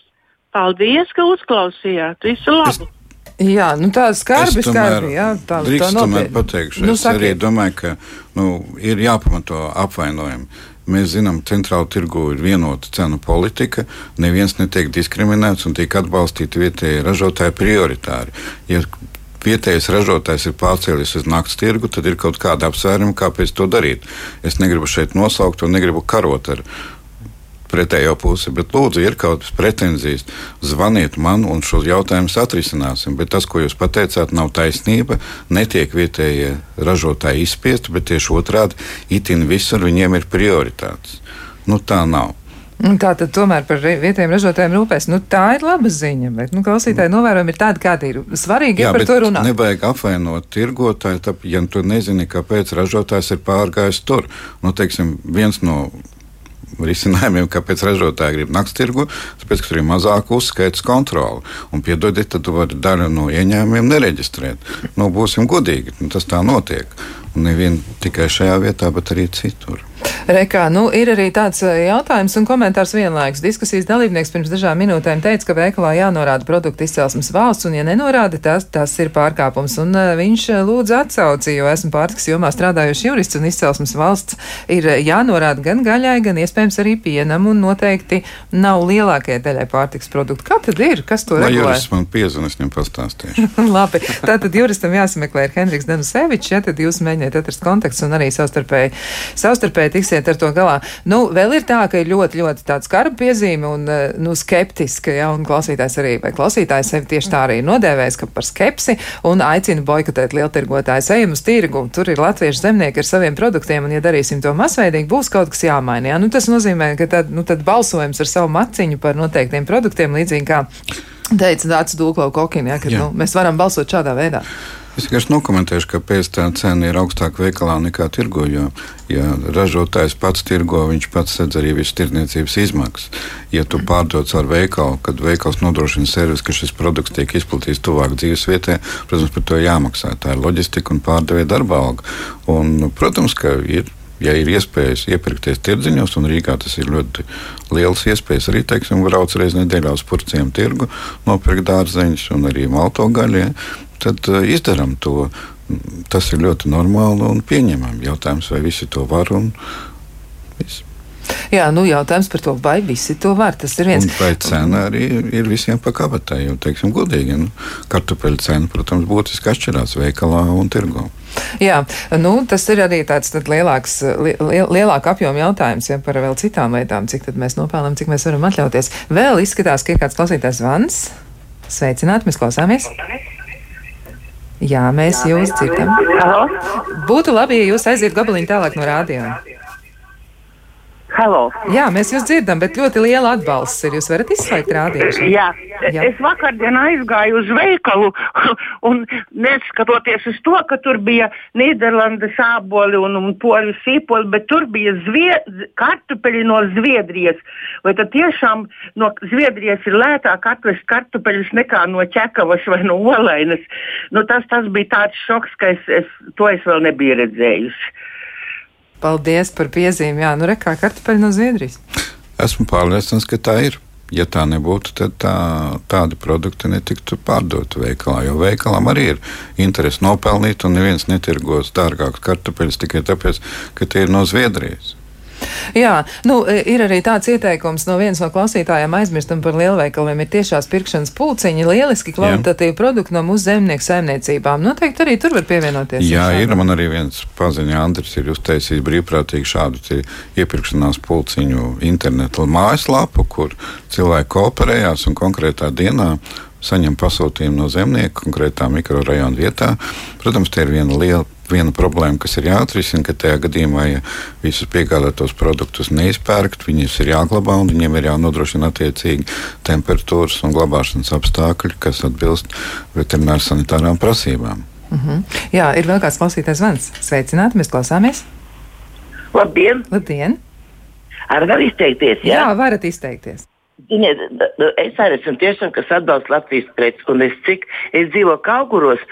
Paldies, ka uzklausījāt. Visu labu! Es... Jā, nu tā skarbi, skarbi. Jā, tā, drīkst tā tomēr pateikšu. Nu, es sakiet. arī domāju, ka nu, ir jāpamato apvainojumi. Mēs zinām, ka centrāla tirgu ir vienota cenu politika. Neviens netiek diskriminēts un tiek atbalstīti vietējie ražotāji prioritāri. Ja vietējais ražotājs ir pārcēlies uz naktas tirgu, tad ir kaut kāda apsvēruma, kāpēc to darīt. Es negribu šeit nosaukt un negribu karot ar pretējo pusi, bet lūdzu, ir kaut kādas pretenzijas, zvaniet man un šos jautājumus atrisināsim. Bet tas, ko jūs pateicāt, nav taisnība. Netiek vietējie ražotāji izspiesti, bet tieši otrādi, itin visur viņiem ir prioritātes. Nu, tā nav. Un Tā tad tomēr par vietējiem ražotājiem rūpēs. Nu, tā ir laba ziņa, bet nu, klausītāji novērojumi ir tādi, kādi ir. Svarīgi ir par to runāt. nevajag apvainot tirgotāju, tāp, ja tu nezini, kāpēc ražotājs ir pārgājis tur. Nu, teiksim, viens no risinājumiem, kāpēc ražotāji grib naktas tirgu, tāpēc, ka tur ir mazāka uzskaitas kontrole. Un, piedodiet, tad tu vari daļu no ieņēmumiem nereģistrēt. Nu, būsim godīgi, nu, tas tā notiek. Un nevien tikai šajā vietā, bet arī citur. Rekā, nu, ir arī tāds eh, jautājums un komentārs vienlaikus. Diskusijas dalībnieks pirms dažām minūtēm teica, ka veikalā jānorāda produktu izcelsmes valsts, un, ja nenorāda, tas, tas ir pārkāpums. Un uh, viņš eh, lūdza atsauci, jo esmu pārtiks jomā strādājuši jurists, un izcelsmes valsts ir eh, jānorāda gan gaļai, gan iespējams arī pienam, un noteikti nav lielākajai daļai pārtiks produktu. Kā tad ir? Kas to Lai regulē? jurists man piezvanīs, viņam pastāstīšu. Labi, tātad juristam jāsameklē ir Henriks Danusevičs, ja tad jūs mēģiniet atrast kontekstu un arī savstarpēji, savstarpēji tiksiet ar to galā. Nu, vēl ir tā, ka ir ļoti, ļoti tāds karba piezīme un, eh, nu, skeptiska, ja, un klausītājs arī, vai klausītājs sevi tieši tā arī ir nodēvējis, ka par skepsi un aicina boikotēt lieltirgotājs. Ejam uz tirgu, tur ir latviešu zemnieki ar saviem produktiem, un ja darīsim to masveidīgi, būs kaut kas jāmaina. Ja? Nu, tas nozīmē, ka tad, nu, tad balsojums ar savu maciņu par noteiktiem produktiem līdzīgi kā teica Dārts Dūklau Kokina, ja, ka Jā. nu, mēs varam balsot šādā veidā. Es vienkārši nokomentēšu, kāpēc tā cena ir augstāka veikalā nekā tirgo. Jo, ja ražotājs pats tirgo, viņš pats sedz arī visas tirdzniecības izmaksas. Ja tu pārdod ar veikalu, kad veikals nodrošina servisu, ka šis produkts tiek izplatīts tuvāk dzīves vietai, protams, par to jāmaksā. Tā ir loģistika un pārdevēja darba alga. Un, protams, ka ir. Ja ir iespējas iepirkties tirdziņos, un Rīgā tas ir ļoti liels iespējas, arī teiksim, brauc reizē nedēļā uz purciem tirgu, nopirkt dārzeņus un arī malto gaļu, ja, tad uh, izdarām to. Tas ir ļoti normāli un pieņemami. Jautājums, vai visi to var un viss. Jā, nu jautājums par to, vai visi to var. Tas ir viens. Un vai cena arī ir visiem pa kabatai, jo, teiksim, godīgi, nu, kartupeļu cena, protams, būtiski atšķirās veikalā un tirgō. Jā, nu, tas ir arī tāds tad lielāks, li, liel, lielāka apjoma jautājums ja, par vēl citām lietām, cik tad mēs nopelnām, cik mēs varam atļauties. Vēl izskatās, ka ir kāds klausītājs zvans. Sveicināti, mēs klausāmies. Jā, mēs jūs dzirdam. Būtu labi, ja jūs aiziet gabaliņu tālāk no rādio. Halo. Jā, mēs jūs dzirdam, bet ļoti liela atbalsts ir. Jūs varat izslēgt rādio. Jā. Jā. Es vakardien aizgāju uz veikalu un neskatoties uz to, ka tur bija Nīderlandes āboli un, un poļu sīpoli, bet tur bija zvie, kartupeļi no Zviedrijas. Vai tad tiešām no Zviedrijas ir lētāk atvest kartupeļus nekā no ķekavas vai no olainas? Nu, tas, tas bija tāds šoks, ka es, es to es vēl nebiju redzējusi. Paldies par piezīmi. Jā, nu rekā kartupeļi no Zviedrijas. Esmu pārliecināts, ka tā ir. Ja tā nebūtu, tad tā, tādi produkti netiktu pārdoti veikalā. Jo veikalam arī ir interese nopelnīt, un neviens netirgos dārgākus kartupeļus tikai tāpēc, ka tie ir no Zviedrijas. Jā, nu, ir arī tāds ieteikums no vienas no klausītājiem aizmirstam par lielveikaliem. Ir tiešās pirkšanas pulciņi, lieliski kvalitatīvi produkti no mūsu zemnieku saimniecībām. Noteikti arī tur var pievienoties. Jā, ir. Man arī viens paziņa, Andris, ir uztaisījis brīvprātīgi šādu iepirkšanās pulciņu internetu mājaslapu, kur cilvēki kooperējās un konkrētā dienā saņem pasūtījumu no zemnieka konkrētā mikrorajona vietā. Protams, tie ir viena liela viena problēma, kas ir jāatrisina, ka tajā gadījumā, ja visus piegādātos produktus neizpērkt, viņus ir jāglabā un viņiem ir jānodrošina attiecīgi temperatūras un glabāšanas apstākļi, kas atbilst veterināru sanitārām prasībām. Uh -huh. Jā, ir vēl kāds klausītājs zvans. Sveicināti, mēs klausāmies. Labdien! Labdien! Ar var izteikties, jā? Jā, varat izteikties. Ziniet, es arī esmu tiešām, kas atbalsta Latvijas preci, un es cik es dzīvoju Kauguros,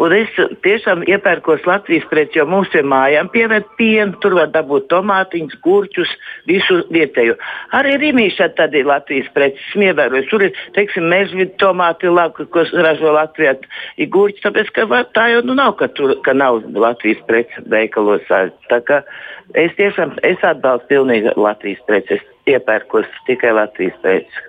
un es tiešām iepērkos Latvijas preci, jo mums pie mājām pieved pienu, tur var dabūt tomātiņus, gurķus, visu vietējo. Arī Rīmīšā tad ir Latvijas preci, smievērojas, tur ir, teiksim, mežvidu tomāti, labi, ko ražo Latvijā, ir gurķi, tāpēc, ka va- tā jau nu nav, ka, tur, ka nav Latvijas preci veikalos. Tā kā es tiešām, es atbalstu pilnīgi Latvijas preci, es iepērkos tikai Latvijas preci.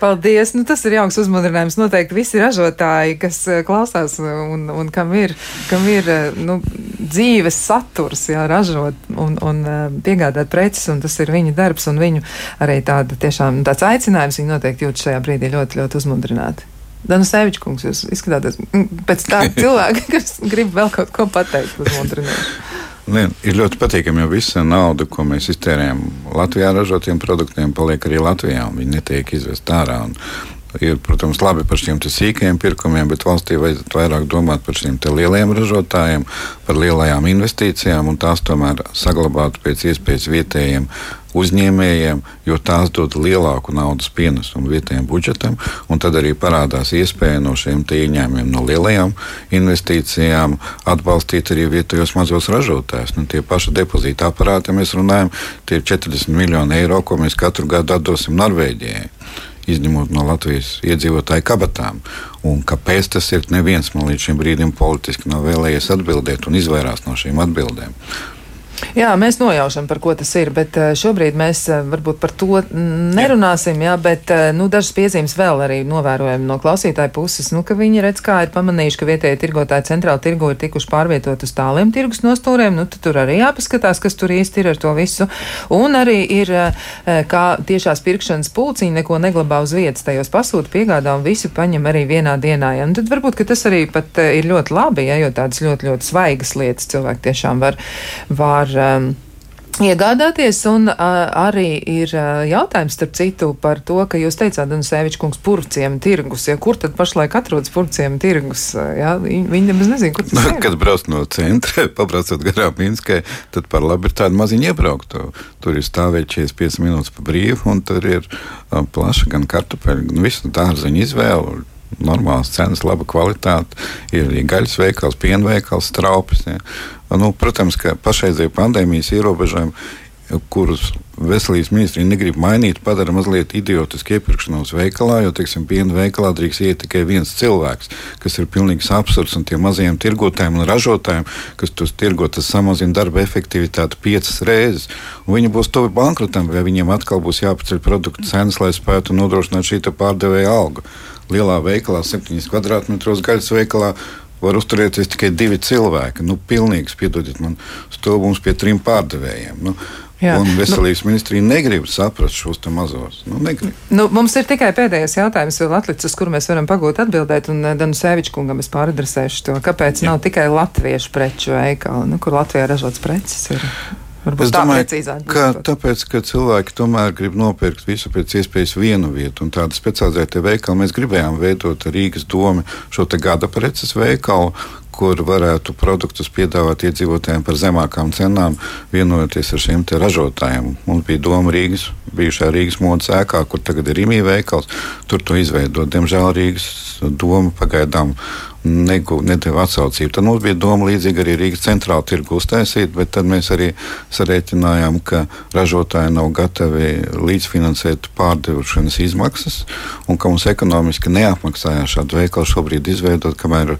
Paldies! Nu, tas ir jauks uzmundrinājums. Noteikti visi ražotāji, kas eh, klausās un, un kam ir, kam ir eh, nu, dzīves saturs, jā, ražot un, un eh, piegādāt preces, un tas ir viņa darbs un viņu arī tāda tiešām tāds aicinājums. Viņi noteikti jūt šajā brīdī ļoti, ļoti uzmundrināti. Danas kungs, jūs izskatāties mm, pēc tāda cilvēka, kas grib vēl kaut ko pateikt uzmundrinoši. Ir ļoti patīkami, jo visa nauda, ko mēs iztērējam Latvijā ražotiem produktiem, paliek arī Latvijā. Viņi netiek izvest ārā. Un ir, protams, labi par šiem sīkajiem pirkumiem, bet valstī vajadzētu vairāk domāt par šiem lielajiem ražotājiem, par lielajām investīcijām un tās tomēr saglabāt pēc iespējas vietējiem uzņēmējiem, jo tās dod lielāku naudas pienesumu vietējiem budžetam, un tad arī parādās iespēja no šiem ieņēmumiem, no lielajām investīcijām atbalstīt arī vietējos mazos ražotājus. Nu, tie paši depozīta aparāti, ja mēs runājam, tie ir 40 miljoni eiro, ko mēs katru gadu atdosim Norvēģijai izņemot no Latvijas iedzīvotāju kabatām. Un kāpēc tas ir, neviens man līdz šim brīdim politiski nav vēlējies atbildēt un izvairās no šīm atbildēm. Jā, mēs nojaušam, par ko tas ir, bet eh, šobrīd mēs eh, varbūt par to nerunāsim, jā, bet eh, nu, dažas piezīmes vēl arī novērojam no klausītāja puses, nu, ka viņi redz, kā ir pamanījuši, ka vietējie tirgotāji centrāli tirgo ir tikuši pārvietot uz tāliem tirgus nostūriem, nu, tad tur arī jāpaskatās, kas tur īsti ir ar to visu. Un arī ir, kā tiešās pirkšanas pulciņi neko neglabā uz vietas, tajos pasūta piegādā un visu paņem arī vienā dienā. Ja? Nu, tad varbūt, ka tas arī pat ir ļoti labi, ja, jo tādas ļoti, ļoti svaigas lietas cilvēki tiešām var, var var um, iegādāties. Un uh, arī ir uh, jautājums, starp citu, par to, ka jūs teicāt, Danusēvičs kungs, purciem tirgus. Ja, kur tad pašlaik atrodas purciem tirgus? Ja? Viņi, nemaz nezin, kur tas ir. Kad brauc no centra, pabraucot garām Minskai, tad par labi ir tāda maziņa iebraukta. Tur ir stāvēt 45 minūtes pa brīvu, un tur ir uh, plaša gan kartupeļu, gan visu dārzeņu izvēlu normālas cenas, laba kvalitāte. Ir arī gaļas veikals, piena veikals, straupes. Ja. Nu, protams, ka pašreizējā pandēmijas ierobežojumi, kurus veselības ministrija negrib mainīt, padara mazliet idiotisku iepirkšanos veikalā, jo, teiksim, piena veikalā drīkst iet tikai viens cilvēks, kas ir pilnīgs absurds. Un tiem mazajiem tirgotājiem un ražotājiem, kas tos tirgo, tas samazina darba efektivitāti piecas reizes. Un viņi būs tuvi bankrotam, vai viņiem atkal būs jāpaceļ produktu cenas, lai spētu nodrošināt šī pārdevēja algu lielā veikalā, 7 kvadrātmetros gaļas veikalā. Var uzturēties tikai divi cilvēki. Nu, pilnīgs, piedodiet man, stūvums pie trim pārdevējiem. Nu, Jā. Un veselības nu, ministrija negrib saprast šos mazos. Nu, negrib. nu, mums ir tikai pēdējais jautājums, vēl atlicis, kur mēs varam pagūt atbildēt. Un eh, Danu Sēviču kungam es pāradresēšu to, kāpēc Jā. nav tikai latviešu preču veikali, nu, kur Latvijā ražots preces. Ir. Varbūt es domāju, ka tāpēc, ka cilvēki tomēr grib nopirkt visu pēc iespējas vienu vietu, un tādu specializētu veikalu mēs gribējām veidot Rīgas domu šo gada preces veikalu, kur varētu produktus piedāvāt iedzīvotājiem par zemākām cenām, vienojoties ar šiem ražotājiem. Mums bija doma Rīgas, bijušā Rīgas modes ēkā, kur tagad ir imīja veikals. Tur to izveidot. Diemžēl Rīgas doma pagaidām negu, nedēva atsaucību. Tad mums bija doma līdzīgi arī Rīgas centrāla tirgu uztaisīt, bet tad mēs arī sarēķinājām, ka ražotāji nav gatavi līdzfinansēt pārdevušanas izmaksas un ka mums ekonomiski neapmaksājās šādu veikalu šobrīd izveidot, kamēr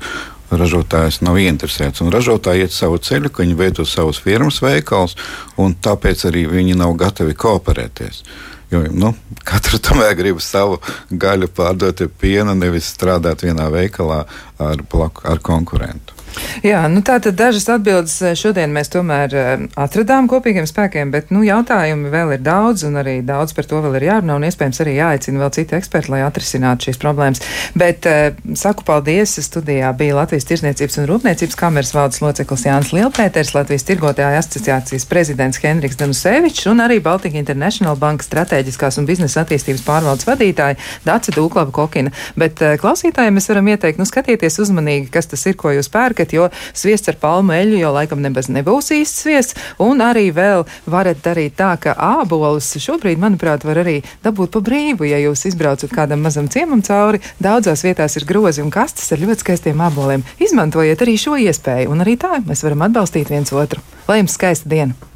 ražotājs nav ieinteresēts. Un ražotāji iet savu ceļu, ka viņi veido savus firmas veikals, un tāpēc arī viņi nav gatavi kooperēties. Jo nu, katrs tomēr grib savu gaļu pārdot ar pienu, nevis strādāt vienā veikalā ar, ar konkurentu. Jā, nu tā tad dažas atbildes eh, šodien mēs tomēr eh, atradām kopīgiem spēkiem, bet nu, jautājumi vēl ir daudz, un arī daudz par to vēl ir jārunā, un iespējams arī jāaicina vēl citi eksperti, lai atrisinātu šīs problēmas. Bet uh, saku paldies, studijā bija Latvijas Tirzniecības un Rūpniecības kameras valdes loceklis Jānis Lielpēters, Latvijas Tirgotāja asociācijas prezidents Henriks Danusevičs un arī Baltika International Banka strateģiskās un biznesa attīstības pārvaldes vadītāja Dace Dūklava Kokina. Bet klausītājiem mēs varam ieteikt, nu skatieties uzmanīgi, kas tas ir, ko jūs pērkat pērkat, jo sviests ar palmu eļļu jau laikam nebaz nebūs īsts sviests. Un arī vēl varat darīt tā, ka ābolus šobrīd, manuprāt, var arī dabūt pa brīvu, ja jūs izbraucat kādam mazam ciemam cauri. Daudzās vietās ir grozi un kastes ar ļoti skaistiem āboliem. Izmantojiet arī šo iespēju, un arī tā mēs varam atbalstīt viens otru. Lai jums skaista diena!